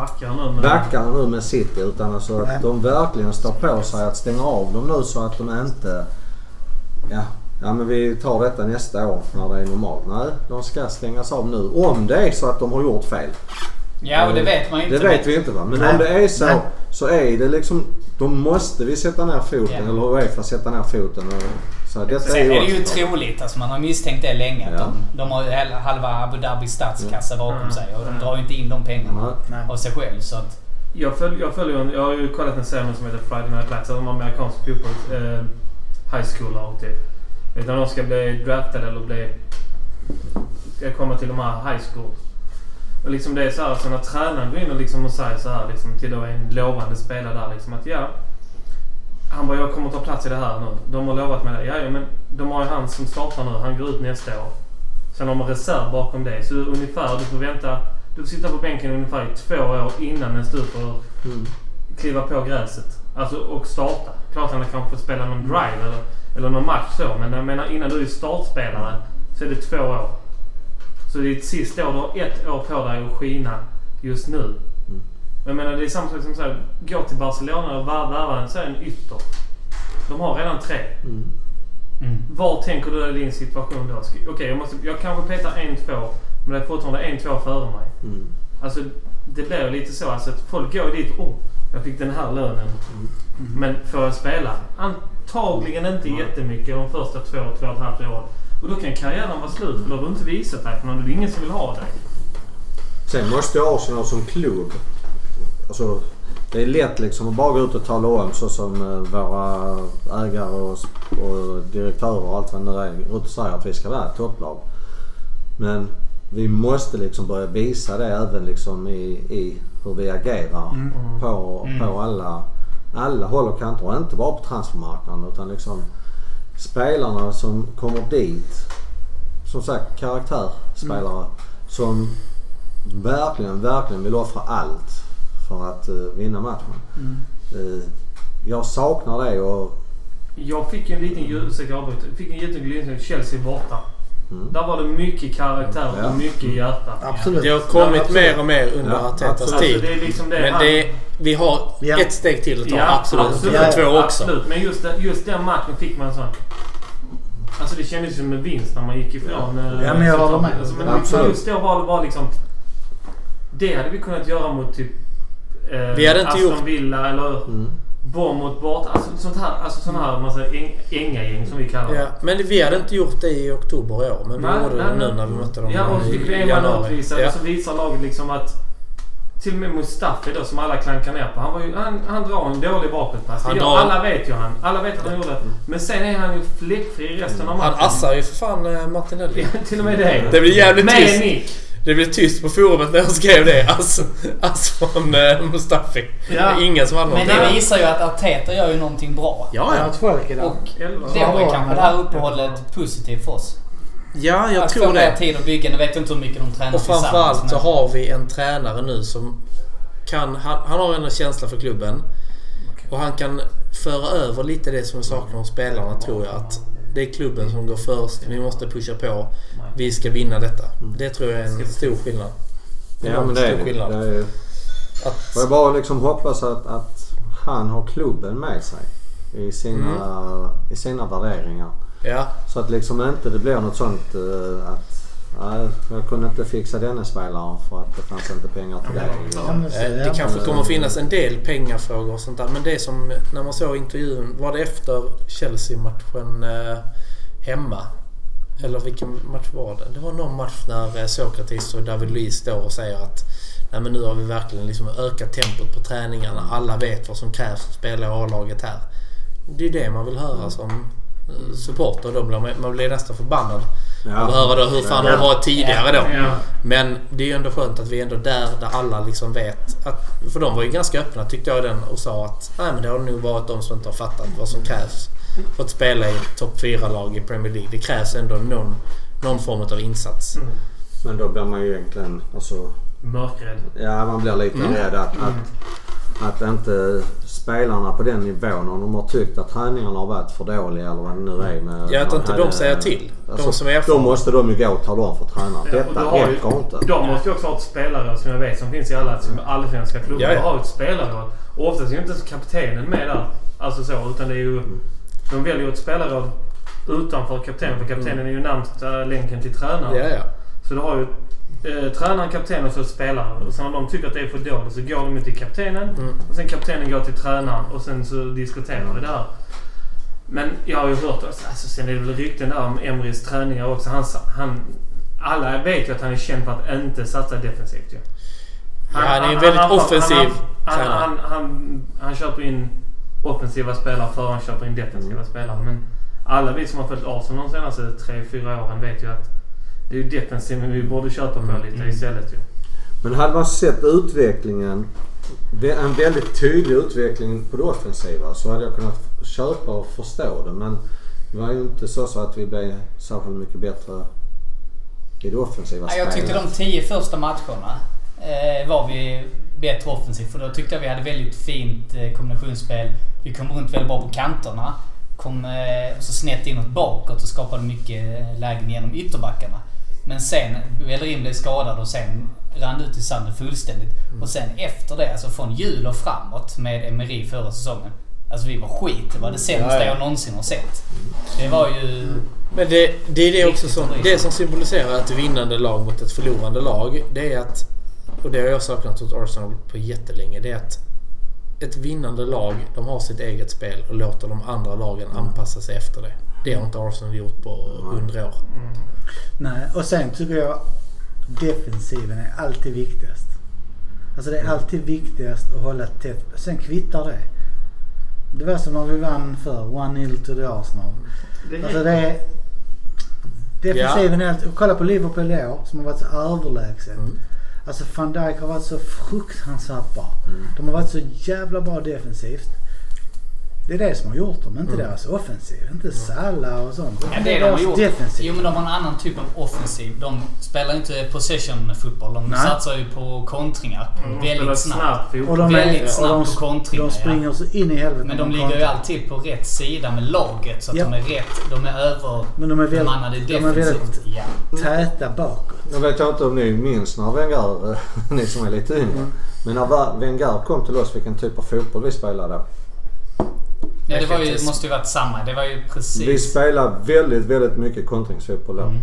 backar nu. Men... backar nu med City utan alltså att de verkligen står på sig att stänga av dem nu så att de inte... Ja, ja men vi tar detta nästa år när det är normalt. Nej, de ska stängas av nu. Om det är så att de har gjort fel. Ja, och det vet man ju Det inte. vet vi inte va. Men Nej. om det är så Nej. så är det liksom... Då måste vi sätta ner foten. Ja. Eller Uefa sätta ner foten. Och, så detta Sen är är det ju troligt, alltså man har misstänkt det länge, att Ja. de, de har halva Abu Dhabis statskassa bakom Mm. sig och de drar ju inte in de pengarna. Nej. av sig själv. Så att, Jag, följ, jag följer en, jag har ju kollat en serie som heter Friday Night Lights. De amerikansk fotboll, eh, high school typ. Vet du, När de ska bli draftade eller bli... Ska komma till de här high school. Och liksom det är så här, så när tränaren går in och, liksom och säger så här liksom, till då en lovande spelare där liksom att ja. Han bara, jag kommer ta plats i det här nu. De har lovat mig det. Ja, men de har ju han som startar nu. Han går ut nästa år. Sen har de reserv bakom det. Så ungefär, du får vänta. Du får sitta på bänken ungefär i två år innan ens du får Mm. kliva på gräset. Alltså och starta. Klart han kanske får spela någon drive eller, eller någon match så. Men jag menar innan du är startspelare så är det två år. Så det är ditt sista år. Du har ett år på dig att skina just nu. Jag menar det är samma sak som så här, gå till Barcelona och vär- värva en, så en ytter. De har redan tre. Mm. mm. Var tänker du i din situation då? Okej, jag, måste, jag kanske petar en, två. Men det är fortfarande en, två före mig. Mm. Alltså det blir lite så alltså, att folk går dit och oh, jag fick den här lönen. Men får jag spela? Antagligen inte jättemycket de första två, två och ett halvt åren. Och då kan karriären vara slut för då har du inte visat dig för någon. Det är ingen som vill ha dig. Sen måste Arsenal som klubb... Alltså, det är lätt liksom att bara gå ut och tala om så som eh, våra ägare och, och direktörer och allt vad det nu är går ut och säger att vi ska vara ett topplag. Men vi måste liksom börja visa det även liksom i, i hur vi agerar på, Mm. på alla, alla håll och kanter. Och inte bara på transfermarknaden utan liksom spelarna som kommer dit. Som sagt karaktärspelare som verkligen, verkligen vill offra allt för att eh, vinna matchen. Eh, jag saknar det och Jag fick en liten ljus, ursäkta jag. Fick en jätteglidning. Chelsea borta. Mm. Där var det mycket karaktär Ja. och mycket hjärta. Absolut. Det har kommit absolut. mer och mer under Ja, Artetas absolut. Alltså tid. det är liksom det Men det, vi har Ja. ett steg till att ta. Ja, absolut. absolut. Nummer två också. Absolut. Men just, den- just den matchen fick man sån... Alltså det kändes som en vinst när man gick ifrån... eh, Ja, men jag håller med. Alltså, men Absolut. just då var det bara liksom... Det hade vi kunnat göra mot typ... Eh, Vi hade inte Aston gjort- Villa eller mm. Bournemouth bort. Alltså sånt här, alltså sån här massa äng, änga-gäng som vi kallar Ja, det. men vi hade inte gjort det i oktober i år. Men vi Nej, gjorde nej, det nu när vi mötte dem Ja, och så fick vi en man utvisad Ja. och så visar laget liksom att... Till och med Mustafi då som alla klankar ner på. Han, var ju, han, han drar en dålig bakåtpass. Han drar- Alla vet ju han. Alla vet att han gjorde det. Men sen är han ju fläckfri resten av matchen. Han assar ju för fan eh, Martinelli. Ja, till och med det. Det blir jävligt Med tyst. nick. Det blev tyst på forumet när jag skrev det. Ass, ass från eh, Mustafi. Ja. Det är ingen som hade. Men det visar ju att Arteta gör ju någonting bra. Ja, Ja, att folk är där. Och det var ju kanske det här uppehållet positivt för oss. Ja, jag att tror få mer det. tid att bygga. Nu vet jag inte hur mycket de tränar Och framförallt så har vi en tränare nu som kan... Han, han har en känsla för klubben. Och han kan föra över lite det som vi saknar hos spelarna tror jag. Att det är klubben som går först. Vi måste pusha på. Vi ska vinna detta. Det tror jag är en stor skillnad. Ja men det är skillnad. det är, Att, jag bara liksom hoppas att, att han har klubben med sig i sina, i sina värderingar. ja, Så att liksom inte det blir något sånt eh, att nej, jag kunde inte fixa denna spelaren för att det fanns inte pengar till det. Ja, Eh, Det ja. kanske kommer att finnas en del pengafrågor och sånt där. Men det som när man såg intervjun. Var det efter Chelsea-matchen eh, hemma? Eller vilken match var det? Det var någon match när eh, Sokratis och David Luiz står och säger att Nej men nu har vi verkligen liksom ökat tempot på träningarna. Alla vet vad som krävs för att spela i A-laget här. Det är det man vill höra som eh, supporter. Då blir man, man blir nästan förbannad. Ja. Och höra då hur fan Ja. det har varit tidigare då. Ja. Men det är ju ändå skönt att vi är ändå där, där alla liksom vet. Att, för de var ju ganska öppna tyckte jag den och sa att nej men det har nog varit de som inte har fattat vad som krävs för att spela i topp 4-lag i Premier League. Det krävs ändå någon, någon form av insats. Mm. Men då blir man ju egentligen, alltså, Mörkrädd. ja man blir lite rädd att, att, att inte spelarna på den nivån om de har tyckt att träningarna har varit för dåliga eller vad det nu är. Med, Ja, att inte de säger till. De som är Då måste de ju gå och tala om för tränaren. Ja, Detta ju- räcker inte. De måste ju också ha ett spelare som jag vet som finns i alla som allsvenska klubbar. Ja, ja. Har ett spelare. Och oftast är ju inte ens kaptenen med där. Alltså så. Utan det är ju... De väljer ju ett spelare utanför kaptenen. För kaptenen är ju närmsta länken till tränaren. Ja, ja. Så du har ju eh, tränaren, kapten och så spelare. Och sen om de tycker att det är för dåligt så går de ju till kaptenen. Mm. Och sen kaptenen går till tränaren och sen så diskuterar vi det här. Men jag har ju hört, alltså, sen är det väl rykten där om Emrys träningar också. Han, han, alla vet ju att han är känd för att inte satsa defensivt ju. Ja, han är en väldigt offensiv han, han, han, han, han köper in offensiva spelare före han köper in defensiva Mm. spelare. Men alla vi som har följt Arsenal de senaste 3-4 åren vet ju att det är ju defensiven vi borde köpa på Mm. lite istället ju. Men hade man sett utvecklingen, en väldigt tydlig utveckling på det offensiva så hade jag kunnat köpa och förstå det. Men det var ju inte så, så att vi blev särskilt mycket bättre i det offensiva Ja, jag tyckte de tio första matcherna eh, var vi bättre offensivt. För då tyckte jag vi hade väldigt fint eh, kombinationsspel. Vi kom runt väldigt bra på kanterna. Kom eh, så snett inåt bakåt och skapade mycket eh, lägen genom ytterbackarna. Men sen, Bellerin blev skadad och sen rann ut i sanden fullständigt. Och sen efter det, alltså från jul och framåt med Emery förra säsongen. Alltså vi var skit. Det var det sämsta Ja, ja. jag någonsin har sett. Det var ju... Men det, det är det också som, det som symboliserar ett vinnande lag mot ett förlorande lag. Det är att, och det har jag saknat hos Arsenal på jättelänge, det är att ett vinnande lag, de har sitt eget spel och låter de andra lagen anpassa sig efter det. Det har inte Arsenal gjort på hundra år. Nej, och sen tycker jag defensiven är alltid viktigast. Alltså det är alltid viktigast att hålla tätt. Sen kvittar det. Det var som när vi vann för 1-0 to the Arsenal. Alltså det är... Defensiven är alltid... och Kolla på Liverpool i år som har varit så överlägset. Mm. Alltså van Dijk har varit så fruktansvärt bra. Mm. De har varit så jävla bra defensivt. Det är det som har gjort dem, inte Mm. deras offensiv. Inte Salah och sånt. Ja, det de har deras gjort. defensiv. Jo, men de har en annan typ av offensiv. De spelar inte possession-fotboll. De Nej. satsar ju på kontringar. Spelar väldigt snabbt. Och de, Väldigt är, snabbt och de, på kontringar, de springer så in i helvete. Men de ligger ju kontrar. alltid på rätt sida med laget. Så att Ja. de är rätt. De är över... Men de är väldigt, bemannade de är defensivt. väldigt Ja. täta bakåt. Jag vet inte om ni minns när Wenger, <laughs> ni som är lite yngre. Mm. Men när Wenger kom till oss, vilken typ av fotboll vi spelade? Ja, det var ju, måste ju varit samma. Det var ju precis... Vi spelade väldigt, väldigt mycket kontringsfotboll då. Mm.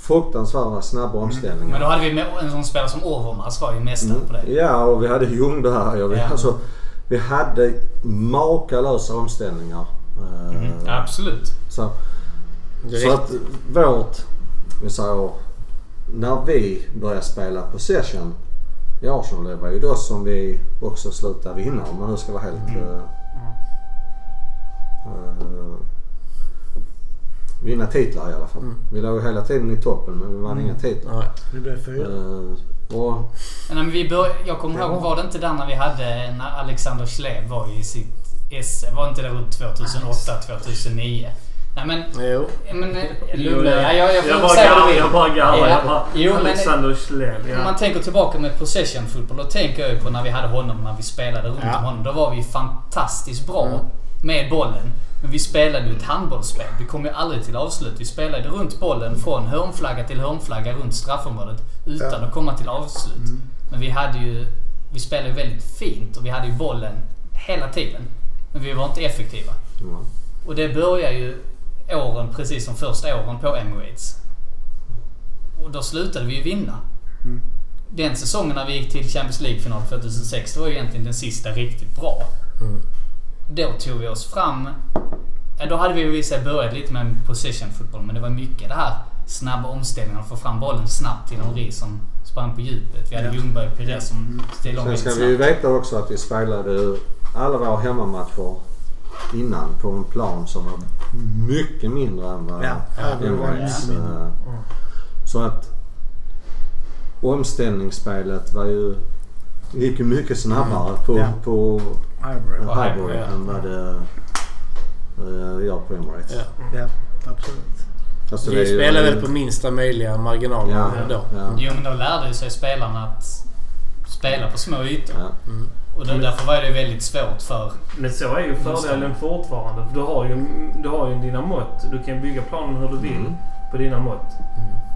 Fruktansvärda snabba omställningar. Men då hade vi med- en sån spelare som Overmars var ju mästare på det. Ja, och vi hade Ljungberg och vi, Ja. alltså, vi hade makalösa omställningar. Eh, Mm, absolut. Så, så att vårt, vi säger, när vi började spela possession i Arsenal, det var ju då som vi också slutade vinna om man nu ska vara helt... eh, eh, vinna titlar i alla fall. Vi låg hela tiden i toppen men vi vann inga titlar. Nej. Det blev fyra. Eh, och Nej, men vi bör, jag kommer ihåg, var det inte där när vi hade när Alexander Schlev var i sitt esse? Var inte det runt 2008, 2009? Nej men... Jo. men eh, Lugna ja, jag, jag får jag bara garvar. Jag bara garvar. Ja. Jo, Alexander Schlev. Om man Ja. tänker tillbaka med possession fotboll, då tänker jag ju på när vi hade honom, när vi spelade runt Ja. om honom. Då var vi fantastiskt bra Mm. Med bollen. Men vi spelade ju ett handbollsspel. Vi kom ju aldrig till avslut. Vi spelade runt bollen från hörnflagga till hörnflagga runt straffområdet utan Ja. att komma till avslut. Men vi hade ju... Vi spelade ju väldigt fint och vi hade ju bollen hela tiden. Men vi var inte effektiva. ja. Och det börjar ju åren, precis som första åren på Emirates. Och då slutade vi ju vinna. Mm. Den säsongen när vi gick till Champions League-final 2006, det var ju egentligen den sista riktigt bra. Mm. Då tog vi oss fram... Ja, då hade vi ju i börjat lite med possession fotboll men det var mycket det här snabba omställningarna, få fram bollen snabbt till Henri som sprang på djupet. Vi hade Ja. Ljungberg och Pires som ställde om Sen ska vi ju snabbt. veta också att vi spelade alla våra hemmamatcher innan på en plan som var mycket mindre än vad Ja, det Emirates. eh, Så att omställningsspelet var ju gick ju mycket snabbare på, Ja. på Highbury. Highbury, Highbury ja. vad det eh, gör på Emirates. Ja. Ja, absolut. Alltså, ju- spelar väl på minsta möjliga marginaler Ja, då. ja. Jo men då lärde sig spelarna att spela på små ytor. Ja. Och då, därför var det väldigt svårt för... Men så är ju fördelen fortfarande. För du har ju, du har ju dina mått. Du kan bygga planen hur du vill Mm. på dina mått.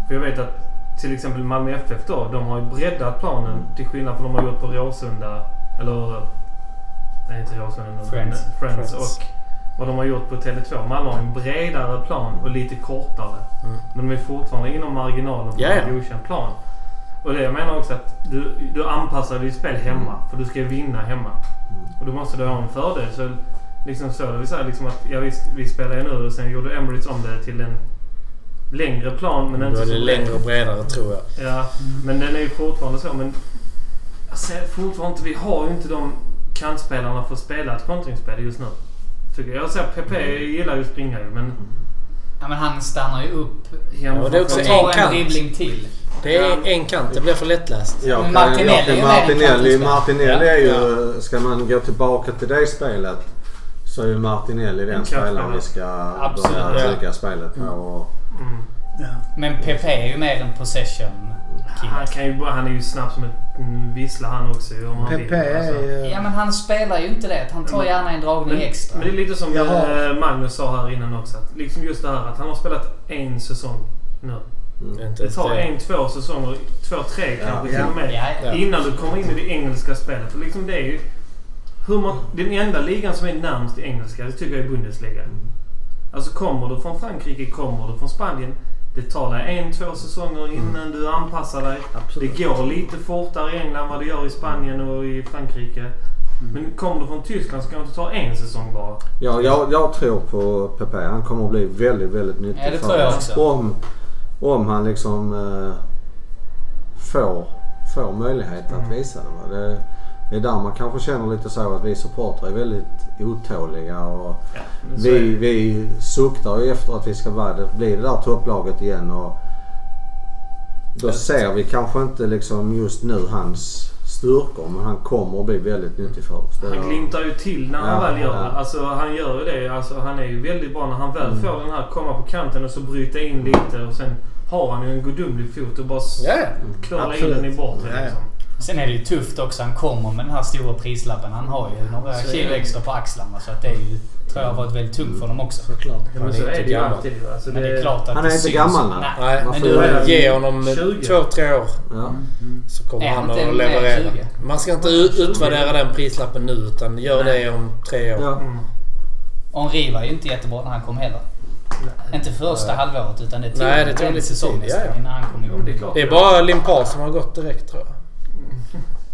För jag vet att till exempel Malmö FF då, de har ju breddat planen till skillnad från vad de har gjort på Råsunda. Eller... Nej, inte Råsunda. men Friends. Friends. Och vad de har gjort på Tele2. Malmö har en bredare plan och lite kortare. Mm. Men de är fortfarande inom marginalen ja. en godkänd plan. Och det jag menar också att du, du anpassar ditt spel hemma. För du ska vinna hemma. Och då måste du ha en fördel. Så liksom så, det vill säga liksom att ja, visst, vi spelar ju nu och sen gjorde Emirates om det till en längre plan men Då inte är så det längre och bredare tror jag. Ja, men den är ju fortfarande så. Men jag ser fortfarande inte, vi har ju inte de kantspelarna att spela ett kontringsspel just nu. Tycker jag. Jag ser PP gillar ju att springa ju men... Ja, men han stannar ju upp Ja, Ja, det är också och en en kant. dribbling till. Det är en kant. Det blir för lättläst. Kan- Martinelli Martinelli. Martinelli Ja. är ju... Ska man gå tillbaka till det spelet så är ju Martinelli den En spelaren vi ska Absolut. börja Ja. bygga spelet på. Och, Mm. Ja. Men PP är ju mer en possession. Han, kan ju, han är ju snabb som en vissla han också om han PP vill. Alltså. är ju... Ja men han spelar ju inte det. Han tar Men- gärna en dragning Men, extra. men det är lite som Jag har- eh, Magnus sa här innan också. Att liksom just det här att han har spelat en säsong nu. Inte Det tar en, två säsonger, två, tre kanske till ja. och med. Ja, ja. Innan du kommer in i det engelska spelet. För liksom det är ju... Hur man, den enda ligan som är närmast i engelska, det tycker jag är Bundesliga. Alltså kommer du från Frankrike, kommer du från Spanien. Det tar dig en, två säsonger innan du anpassar dig. Absolut. Det går lite fortare i England vad det gör i Spanien och i Frankrike. Men kommer du från Tyskland så kan det inte ta en säsong bara. ja, jag, jag tror på PP. Han kommer att bli väldigt, väldigt nyttig Ja, det tror jag också. Om, om han liksom eh, får, får möjlighet att Mm. visa det. det. Det är där man kanske känner lite så att vi supportrar är väldigt otåliga. Och Ja, så är vi, vi suktar ju efter att vi ska vara det, bli det där topplaget igen. Och då ser vi kanske inte liksom just nu hans styrkor men han kommer att bli väldigt nyttig för oss. Han glimtar ju till när han Ja, väl gör ja. det. Alltså han gör ju det. Alltså, han är ju väldigt bra när han väl Mm. får den här komma på kanten och så bryta in lite och sen har han ju en gudomlig fot och bara s- Ja, in den i bortre liksom. Sen är det ju tufft också. Han kommer med den här stora prislappen. Han har ju några Så är kilo det. extra på axlarna. Så att det är ju, tror jag har varit väldigt tungt för dem också. Såklart. Ja, men Han är så inte är det ju gammal. alltid. Alltså, Men det är klart att Han är det inte gammal, nej. Nej. Nej, Men du, göra det. Ge honom 20. två, tre år. Ja. Så kommer Är han att leverera. 20? Man ska inte utvärdera den prislappen nu utan gör Nej. det om tre år. Ja. Mm. Och Henri var ju inte jättebra när han kom heller. Inte första Nej. halvåret utan det tog Nej, det tog en säsong ja, ja. innan han kom igång. Det är. Det är bara Limpar som har gått direkt tror jag.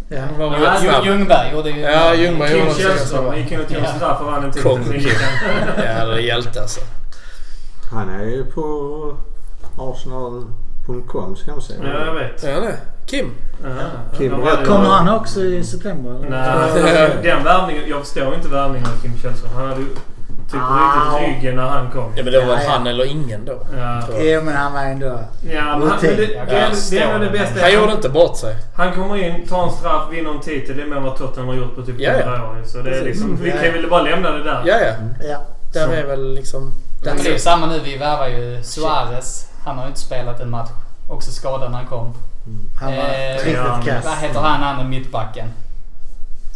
Ja. Ja, snabb. Ljungberg gjorde ju... Ja, Ljungberg Kim gjorde Källström bra. gick in och tog en Ja. straff och vann en titel. Ja, det är hjälte alltså. Han är ju på Arsenal.com ska man säga. Ja, jag vet. Ja, det. Kim. Ja. Kim. Kommer han också i september? eller? Nej, alltså, <laughs> den värvningen. Jag förstår inte värvningen av Kim Källström. Han hade ju typ Ah. brutit ryggen när han kom. Ja, men det var Ja, ja. han eller ingen då. Ja. Jo men han var ändå... Ja, men han, men det, är det det. bästa. Han gjorde inte bort sig. Han kommer in, tar en straff, vinner en titel. Det är mer än vad Tottenham har gjort på typ Ja, ja. 100 år. Så det är liksom, vi Ja, kan ja. väl bara lämna det där. Ja, ja. Ja. Där är väl liksom... Men det är samma nu. Vi värvar ju Suarez. Han har ju inte spelat en match. Också skadad när han kom. Han var Eh, riktigt ja. kass. Vad heter han andra mittbacken?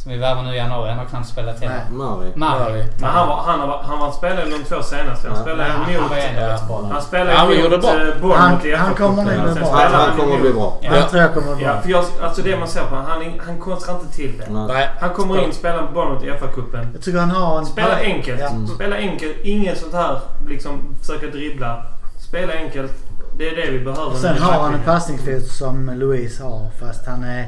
Som vi värvar nu i januari. Han har knappt spelat heller. Nej. Mari. Mari. Men han var, han var, han var spelade de två senaste. Han Ja. spelade Ja, han mot... var Ja. rätt bra. Han spelade Ja, han mot bra. eh, Bournemouth i Han- han kommer nog bli Sen bra. Han, han kommer bli bra. Ja. Han tror jag kommer att Ja, vara för jag, alltså det man ser på han, han konstrar inte till det. Nej. Han kommer in, spelar Bournemouth i FA-cupen. Jag tycker han har en... Spela enkelt. Ja. Spela enkelt. Inget sånt här liksom försöka dribbla. Spela enkelt. Det är det vi behöver. Sen nu. har han en passningsfot som Louise har fast han är...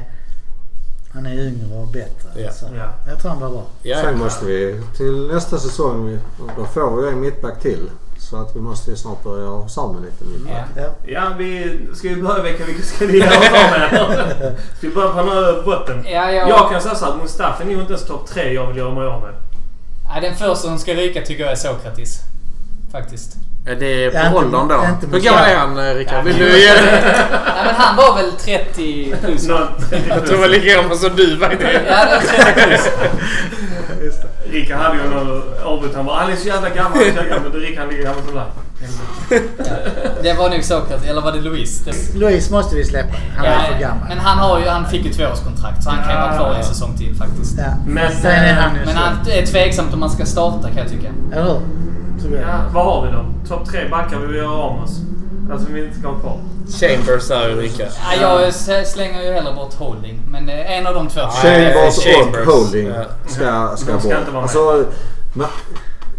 Han är yngre och bättre. Ja. Så Ja. jag tror han blir bra. Ja, Sen måste vi till nästa säsong, då får vi en mittback till. Så att vi måste ju snart börja ha samma lite mittback. Ja. Ja. Ja, vi ska vi börja vecka. Vilka ska vi göra med? Ska <laughs> vi börja på den här botten? Ja, ja. Jag kan säga så att Mustafa är nog inte ens topp tre jag vill göra mig av med. Ja, den första som ska ryka tycker jag är Sokratis. Faktiskt. Är det på Ja, inte- åldern då? inte Hur gammal är han eh, Rickard? Ja, Vill men- du ge det? Ja, men han var väl 30 plus? va? Något- Jag tror väl lika gammal som du faktiskt. Ja, det var 30 plus. Rickard hade ju någon avbryt. Han bara han är så jävla gammal. Han är så jävla gammal. Men Rickard han ligger gammal som där. Det var nog Sokrates, eller var det Louise? Det, Louise måste vi släppa. Han är för gammal. men han, har ju, han fick ju tvåårskontrakt så han kan ju vara kvar en säsong till faktiskt. Ja. Men- Sen är han Men han är tveksamt om man ska starta kan jag tycka. Eller hur? Ja, vad har vi då? Topp tre backar vi vill göra om oss. Alltså vi inte ska ha kvar. Chambers är ju lika. Ja, jag slänger ju hellre bort Holding. Men eh, en av de två. Chambers och Chambers. Holding Ja. ska, ska ska bort. inte vara med. Alltså, men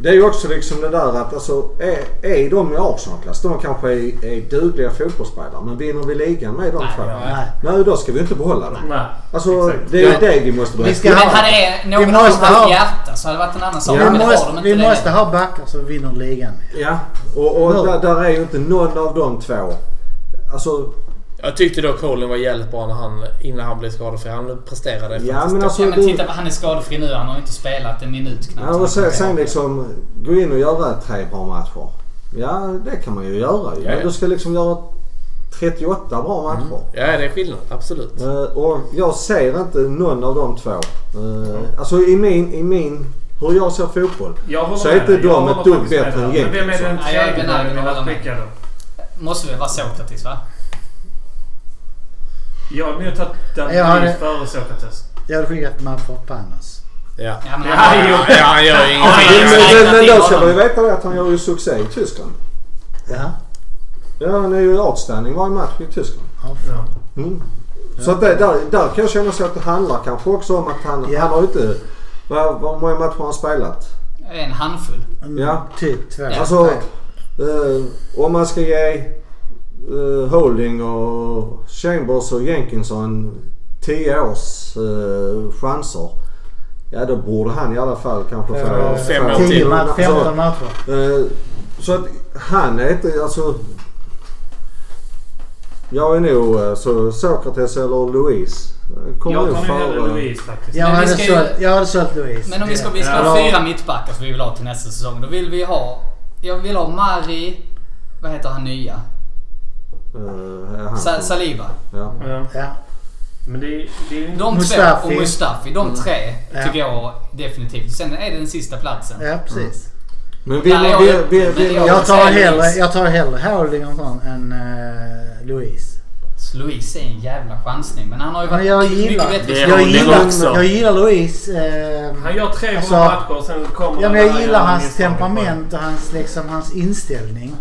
det är ju också liksom det där att alltså, är, är de i Arsenal-klass, de kanske är, är dugliga fotbollsspelare. Men vinner vi ligan med de Nej, två? Nej. Nej, då ska vi inte behålla dem. Nej. Alltså, Exakt. det är ju Ja. det vi måste ska Men ha- hade det någon vi av dem måste haft ha- hjärta så hade det varit en annan sak. Ja. vi det måste, de vi måste ha backar som vinner ligan. Ja, och, och där, där är ju inte någon av de två. Alltså, Jag tyckte dock Colin var jävligt bra när han, innan han blev skadefri. Han presterade ja faktiskt. men alltså... Ja men titta, han är skadefri nu. Han har inte spelat en minut knappt. Ja, och sen, sen liksom gå in och göra tre bra matcher. Ja, det kan man ju göra ju. Ja, ja. Men du ska liksom göra 38 bra matcher. Ja, det är skillnad. Absolut. Eh, och jag ser inte någon av de två. Uh, alltså i min, i min, hur jag ser fotboll. Jag Så är inte de ett dugg bättre dig. än Men vem är den Nej, jag är tredje du vill skicka då? Måste väl vara Sokrates va? Jag hade nog tagit Jag hade- före Sokrates. Jag hade skickat Manfred Panos. Ja. Ja, men Ja, han, jo. Ja, han gör ju Men, ingenting. men- men, men, då ska man ju veta att han gör ju succé i Tyskland. Ja. Ja, han är ju outstanding varje match i Tyskland. ja. Ja. Mm. Så att det, där, där kan jag känna så att det handlar kanske också om att han, Ja. han har ju inte... Vad, vad många matcher har han spelat? en handfull. Mm, Ja. Typ två. Ja. Alltså, eh, om man ska ge eh, Holding och Chambers och Jenkinson 10 års eh, chanser. Ja då borde han i alla fall kanske få... För, fem eh, år tio till. matcher, Alltså, 15 matcher. eh, så att han är inte alltså... Jag är nog eh, så Sokrates eller Louise. eh, Kommer Jag tar nog hellre Louise faktiskt. Jag hade, ju- jag hade sålt Louise. Men om vi ska, vi ska Ja. ha fyra mittbackar som vi vill ha till nästa säsong. Då vill vi ha... Jag vill ha Mari... Vad heter han nya? Han Sa, Saliba. Ja. Ja. Men det det är. De Mustafi. två och Mustafi. De tre Ja. tycker jag definitivt. Sen är det den sista platsen. ja, precis. Men vill, Nej, jag- vill, vill, jag- Jag tar hellre, jag tar hellre Holding och sån än uh, Louise. Louise är en jävla chansning. Men han har ju Men varit jag mycket gillar, rättvis. Det är jag, gillar, också. jag gillar Louise. eh, Han gör tre Alltså, bra matcher och sen kommer ja, men jag gillar hans temperament och hans, liksom, hans inställning.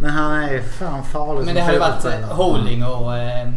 Men han är fan farlig Men det hade varit eh, Holding och eh,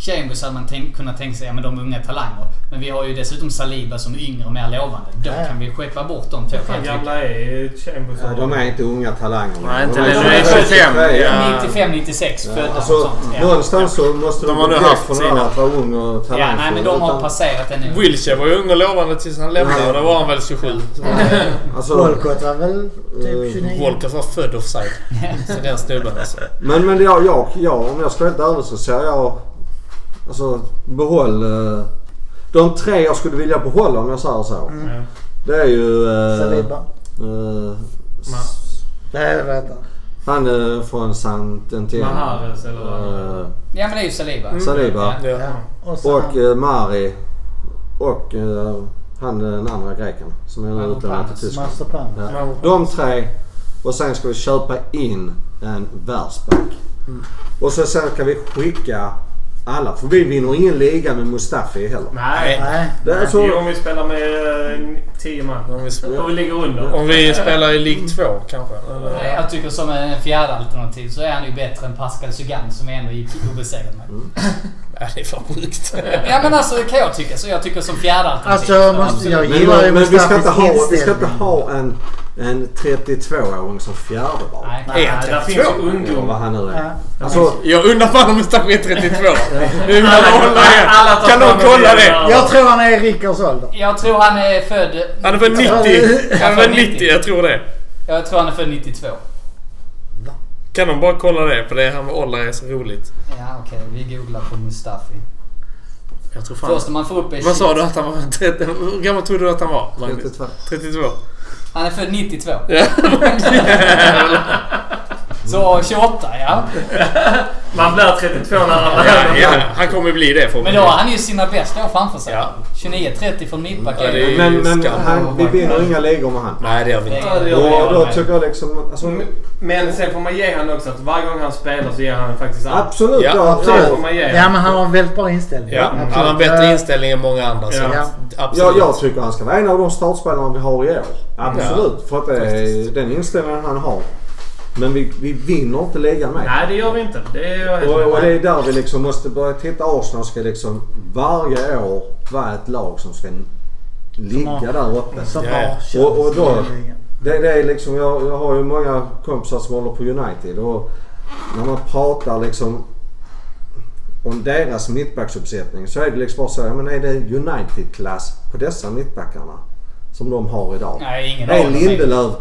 Chambers hade man tänk, kunnat tänka sig, ja men de är unga talanger. Men vi har ju dessutom Saliba som är yngre och mer lovande. Då Ja. kan vi skeppa bort de två. Hur gamla är Chambers? Ja, de är inte unga talanger. Nej, inte De är De är 25. 23. Ja. 95, 96 födda och Alltså, sånt. Ja. någonstans så måste De de gå bort haft från sina- att vara ung och talangfull. ja, nej men de har passerat den nu. Wilshire var ju ung och lovande tills han lämnade och då var han väl 27. Så, <laughs> Alltså, Walcott var väl Eh, typ 29. Walcott var född offside. <laughs> Så den snubben alltså. men men jag, jag, jag, om jag ska vara helt ärlig så ser jag... Alltså behåll... eh, de tre jag skulle vilja behålla om jag säger så. Mm. Det är ju... eh, Saliba. eh, vet jag. han är från Sant Etienne. Mahrez eller? Eh, Ja men det är ju Saliba. Saliba. Ja. Ja. Och Och han- eh, Mari. Och eh, han den andra greken som är utlånad till Tyskland. Ja. De tre. Och sen ska vi köpa in en världsback. Och så sen kan vi skicka alla. För vi vinner ingen liga med Mustafi heller. Nej. Nej. Det är så, Jo, om vi spelar med 10 man. Om vi, Och vi ligger under. om vi spelar i League 2 kanske? Eller? Nej, Jag tycker som en fjärde alternativ så är han ju bättre än Pascal Sugan som ändå gick obesegrad med. Nej, det är fan sjukt. Ja men alltså kan jag tycka. Så jag tycker som fjärde alternativ. Alltså, så måste jag men, gillar ju men vi ska inte ha, vi ska inte ha en, en 32-åring som fjärdeval. Nej. Är han Nej, där 32? finns ju Eller vad ungdomar. han nu är. Ja. Alltså, Jag undrar fan om Mustafi är 32. Nu vill jag Alla- alla tar Kan någon kolla det? Jag tror han är Rickards ålder. Jag tror han är född... Han är född 90. Han är född 90, jag tror det. Jag tror han är född 92. Kan de bara kolla det? För det här med ålder är så roligt. Ja okej, vi googlar på Mustafi. Jag tror fan... Först när man får upp en Vad sa du att han var? 30, hur gammal trodde du att han var? Magnus? 32. 32. Han är född 92. Ja. <laughs> Så 28 ja. <laughs> Man blir 32 när han Ja, ja, han kommer bli det Men då har han ju sina bästa år framför sig. Ja. 29-30 från mittback. Ja, Men, men han, vi vinner inga ligor med han. Nej, det gör vi inte. Ja. Och då tycker jag liksom... Alltså, Men sen får man ge han också att varje gång han spelar så ger han faktiskt allt. absolut. Ja, Ja, Det ja, får man ge Ja men han har en väldigt bra inställning. Ja, Absolut. han har en bättre inställning än många andra. Så Ja. att, Ja, absolut. jag tycker han ska vara en av de startspelarna vi har i år. Absolut. För att det är den inställningen han har. Men vi, vi vinner inte ligan med. Nej, det gör vi inte. Det är Och, och det är där vi liksom måste börja titta. Arsenal ska liksom varje år vara ett lag som ska ligga där uppe. Ja. känns Och, och då, det, det är liksom, jag, jag har ju många kompisar som håller på United och när man pratar liksom om deras mittbacksuppsättning så är det liksom bara så, ja, men är det United-klass på dessa mittbackarna som de har idag? Nej, ingen Är. Lindelöf,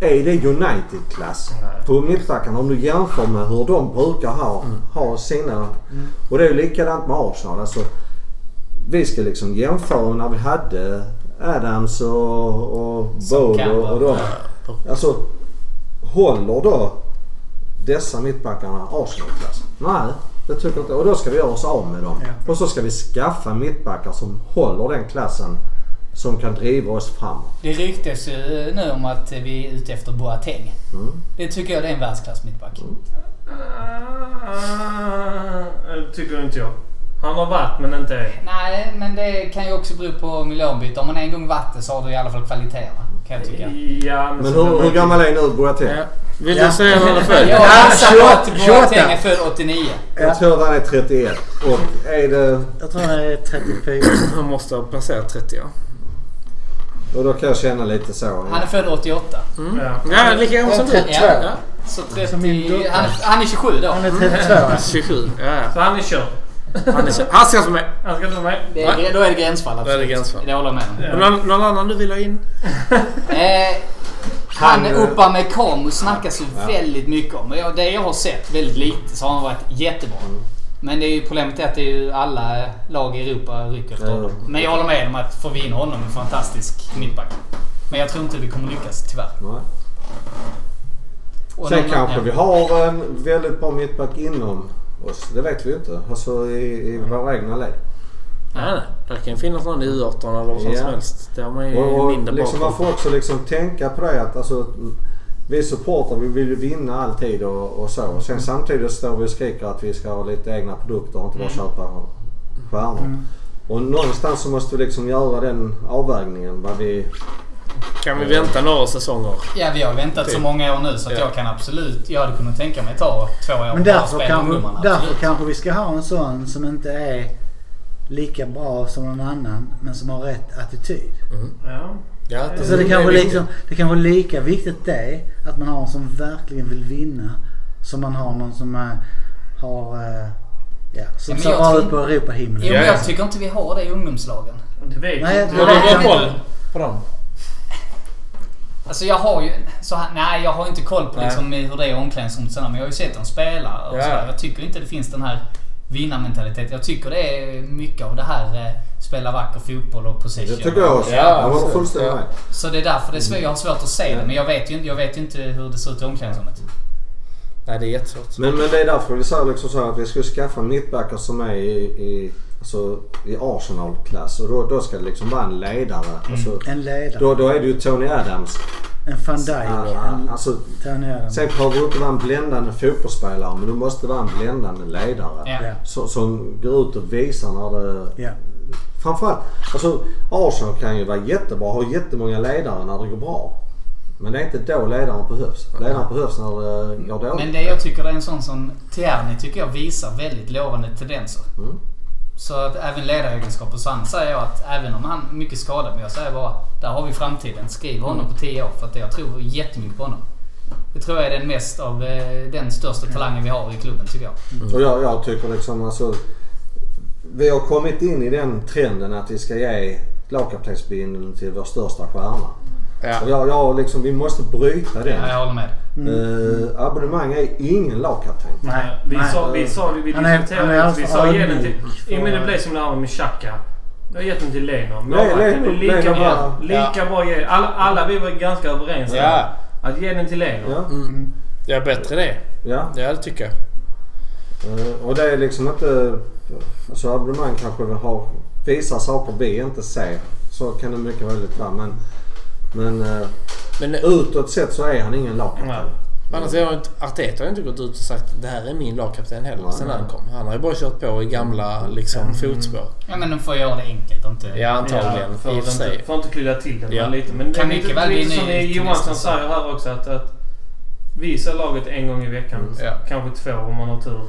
är det United-klass på mittbackarna? Om du jämför med hur de brukar ha, ha sina... Och det är ju likadant med Arsenal. Alltså, vi ska liksom jämföra när vi hade Adams och, och Bode och, och de. Alltså, håller då dessa mittbackarna Arsenal-klass? Nej, det tycker jag inte. Och då ska vi göra oss av med dem. Ja. Och så ska vi skaffa mittbackar som håller den klassen som kan driva oss framåt. Det ryktas ju nu om att vi är ute efter Boateng. Mm. Det tycker jag det är en världsklass mittback. Ah, det tycker inte jag. Han har varit men inte är. Nej, men det kan ju också bero på miljöombyte. Om man en gång varit det så har du i alla fall kvaliteterna. Kan jag tycka. Ja, Men så- hur, hur gammal är nu Boateng? Ja. Vill Ja. du säga något för? <laughs> Jag Ja, gissar på att 28. Boateng är född 89. Jag tror att han är 31. Och är det... Jag tror han är 34. Han måste ha passerat 30 ja. Och då kan jag känna lite så. Han är född 88. Ja. Ja, lika gammal som du. 32. Ja. Så Som min 30... dotter. Han är, han är 27 då. Han är 32. 27. Ja, ja. Så han är körd. Han, är, han ska inte med. Han ska inte vara med. Det är, då är det gränsfall Då är det gränsfall. Det håller jag med om. Ja. Någon, någon annan du vill ha in? <laughs> Eh, han Han, Uppa med Kamu snackas ju väldigt mycket om. Och Det jag har sett väldigt lite så har han varit jättebra. Men det är ju problemet är att det är ju alla lag i Europa rycker efter Ja. honom. Men jag håller med om att får vi in honom en fantastisk mittback. Men jag tror inte vi kommer lyckas tyvärr. Nej. Och Sen någon- kanske ja. vi har en väldigt bra mittback inom oss. Det vet vi ju inte. Alltså i, i våra egna led. Nej, nej. Det kan ju finnas någon i U18 eller vad som helst. Det har man ju Och, och mindre liksom man får också liksom tänka på det att alltså, vi supportrar vi vill ju vinna alltid och, och så. Och sen samtidigt står vi och skriker att vi ska ha lite egna produkter och inte bara köpa stjärnor. Och någonstans så måste vi liksom göra den avvägningen vad vi... Kan vi vänta några säsonger? Ja, vi har väntat så Typ. många år nu så att Ja. jag kan absolut... Jag hade kunnat tänka mig ta två år Men därför kanske, därför kanske vi ska ha en sån som inte är lika bra som någon annan men som har rätt attityd. Ja. Ja, Så Alltså, det kanske, liksom, det kanske är lika viktigt det att man har en som verkligen vill vinna som man har någon som eh, har... eh, ja, som Ja, men ser ut på Europahimlen. Jo, men Ja. jag tycker inte vi har det i ungdomslagen. Det vet Nej, inte jag Har du koll på dem? Alltså jag har ju... Så här, nej, jag har inte koll på liksom hur det är i omklädningsrummet men jag har ju sett dem spela och Ja. sådär. Jag tycker inte det finns den här vinnarmentaliteten. Jag tycker det är mycket av det här eh, spela vacker fotboll och possession. Det tycker jag också. Ja, jag håller fullständigt Ja. med. Så det är därför det är svårt, jag har svårt att se det. Men jag vet ju inte, jag vet ju inte hur det ser ut i omklädningsrummet. Nej, det är jättesvårt. Men, men det är därför vi säger liksom så här att vi ska skaffa mittbackar som är i, i, alltså, i Arsenal-klass. Och då, då ska det liksom vara en ledare. Alltså, En ledare. då, då är det ju Tony Adams. En van Dijk. Ah, En Alltså, Tony Adams. sen behöver du inte vara en bländande fotbollsspelare men du måste vara en bländande ledare. Ja. Så, som går ut och visar när det... Ja. Framförallt, alltså Arsenal kan ju vara jättebra, ha jättemånga ledare när det går bra. Men det är inte då ledaren behövs. Ledaren behövs när det går dåligt. Men det jag tycker är en sån som Tierney tycker jag visar väldigt lovande tendenser. Mm. Så att även ledaregenskaper. Så han säger jag att även om han är mycket skadad, men jag säger bara där har vi framtiden. Skriv honom på 10 år för att jag tror jättemycket på honom. Det tror jag är den mest av eh, den största talangen vi har i klubben tycker jag. Mm. Och jag, jag tycker liksom alltså... Vi har kommit in i den trenden att vi ska ge lagkaptensbindeln till vår största stjärna. Ja. Och jag, jag liksom, vi måste bryta den. Ja, jag håller med. Eh, abonnemang är ingen lagkapten. Nej. Vi nej. sa, vi sa, vi är- är diskuterade, alltför vi sa ge den till... Ja men det blev som det här med Xhaka. Jag har gett den till Leno. Nej, Leno- är lika Leno bra. bara- Lika bra ge. Alla, alla vi var ganska överens Ja. Att ge den till Leno. Ja, Mm. Ja, bättre det. ja. Ja, det tycker jag. Eh, Och det är liksom inte... Alltså abonnemang kanske har, visar saker vi inte ser. Så kan det mycket möjligt vara. Men, men eh, Men utåt sett så är han ingen lagkapten. Nej. annars har inte, Arteta har inte gått ut och sagt att det här är min lagkapten heller sen han kom. Han har ju bara kört på i gamla liksom, fotspår. Ja men de får göra det enkelt inte... Ja antagligen. Ja, för I för inte, att inte klydda till det Ja. lite. Men det är Kan lite, väl lite som Johansson säger här också att, att vi ser laget en gång i veckan. Ja. Kanske två om man har tur.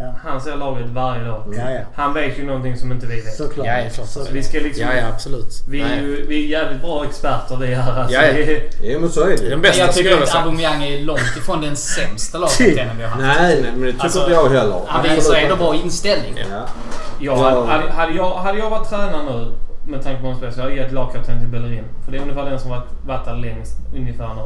Ja. Han ser laget varje dag. Ja, ja. Han vet ju någonting som inte vi vet. Såklart. Ja, ja, klart. Så vi ska liksom... Ja, ja absolut. Vi är ju vi är jävligt bra experter vi här. Alltså, Ja, ja. Jo men så är det den bästa jag tycker att. Aubameyang är långt ifrån den sämsta lagkaptenen vi har haft. Nej, nej men det tycker Alltså, inte jag heller. Han Absolut visar ändå bra inställning. Ja. Ja, Ja. hade, hade, jag, hade jag varit tränare nu med tanke på spel så jag gett lagkapten till Bellerin. För det är ungefär den som varit, varit där längst ungefär nu.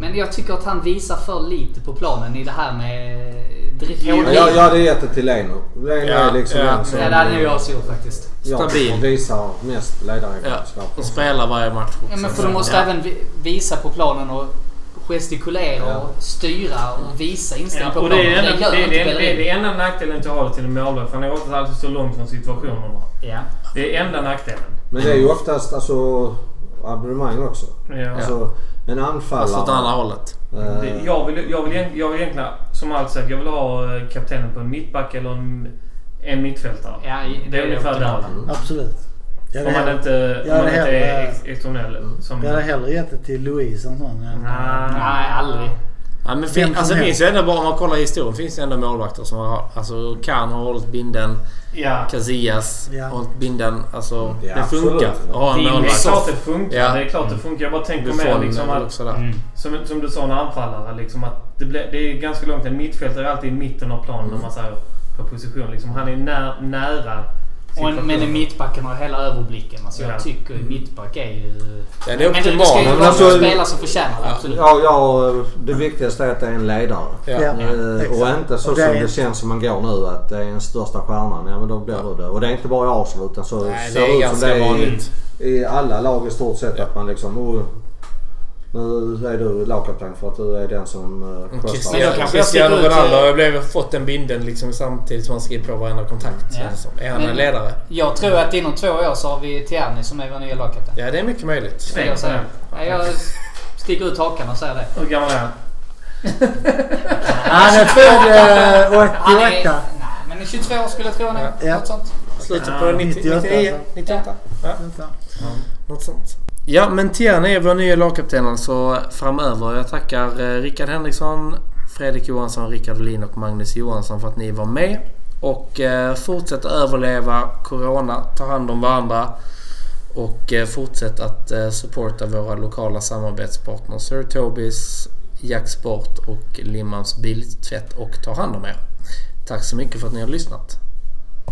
Men jag tycker att han visar för lite på planen i det här med drift. Jag, jag hade gett det till Leno. Leno Ja, är liksom ja. som Ja, det hade jag också gjort faktiskt. jag Stabil. visar mest Ja, ledaregenskaper. de spelar varje match. Ja, men för du måste ja. även vi- visa på planen och gestikulera Ja. och styra och visa inställning på och det planen. är, Det, enda, det, det, är, det är det enda nackdelen till att ha det till en målvakt. För han är oftast alltid så långt från situationerna. Ja. Det är enda nackdelen. Men det är ju oftast alltså abonnemang också. Ja. Alltså en anfallare. Fast åt andra hållet. eh, Det, jag, vill, jag, vill, jag vill egentligen, som alltid sagt, jag vill ha eh, kaptenen på en mittback eller en, en mittfältare. Ja, i- det är ungefär där. Absolut. Jag Om man inte, om man det inte är exceptionell. Som, jag hade hellre gett det till Louise än sån. Nej. Nej, aldrig. Ja, men fin, alltså, det finns ju ändå, bara om man kollar i historien, finns det ändå målvakter som har... Alltså Kan har hållit binden. Ja. Casillas Ja. har hållit binden. Alltså Ja, det funkar att ha en Det är, det är målvakt. klart det funkar. Ja. Det är klart det funkar. Jag bara tänker mer Buffon liksom att, också där. Mm. som, som du sa, en anfallare. Liksom att det, blir, det är ganska långt. En mittfältare är alltid i mitten av planen om man säger på position. Liksom, han är när, nära en, men mittbacken har hela överblicken. Alltså jag Ja. tycker mittback är ju... Ja, det är men det ska ju vara alltså- en spelare som förtjänar det. Ja. Absolut. Ja, ja, det viktigaste är att det är en ledare. Ja. Ja. Eh, exakt. och inte så Och det som det känns som man går nu att det är den största stjärnan. Ja men då blir det det. Och det är inte bara i Arsenal utan så Nej, ser det är ut som det är i, i alla lag i stort sett. Ja. Att man liksom oh, nu är du lagkapten för att du är den som uh, Men då kanske jag Cristiano Ronaldo eh, har blev fått den binden liksom samtidigt som han skriver på varenda kontakt. Ja. känns det som. Är han en ledare? Jag tror att inom två år så har vi Tierney som är vår nya lagkapten. Ja, det är mycket möjligt. Jag. Ja, jag sticker ut hakan och säger det. Hur gammal är han? Han är född eh, Han är, 88. nej, men 22 skulle jag tro. Ja. Något sånt. Slutet på 90, 98 99, alltså. 98. Ja. Vänta. Något sånt. Ja, men Tierney är vår nya lagkapten alltså framöver. Jag tackar eh, Rickard Henriksson, Fredrik Johansson, Rickard Olin och Magnus Johansson för att ni var med. Och eh, fortsätt överleva Corona, ta hand om varandra och eh, fortsätt att eh, supporta våra lokala samarbetspartners Sir Tobis, Jacksport och Limmans Biltvätt och ta hand om er. Tack så mycket för att ni har lyssnat.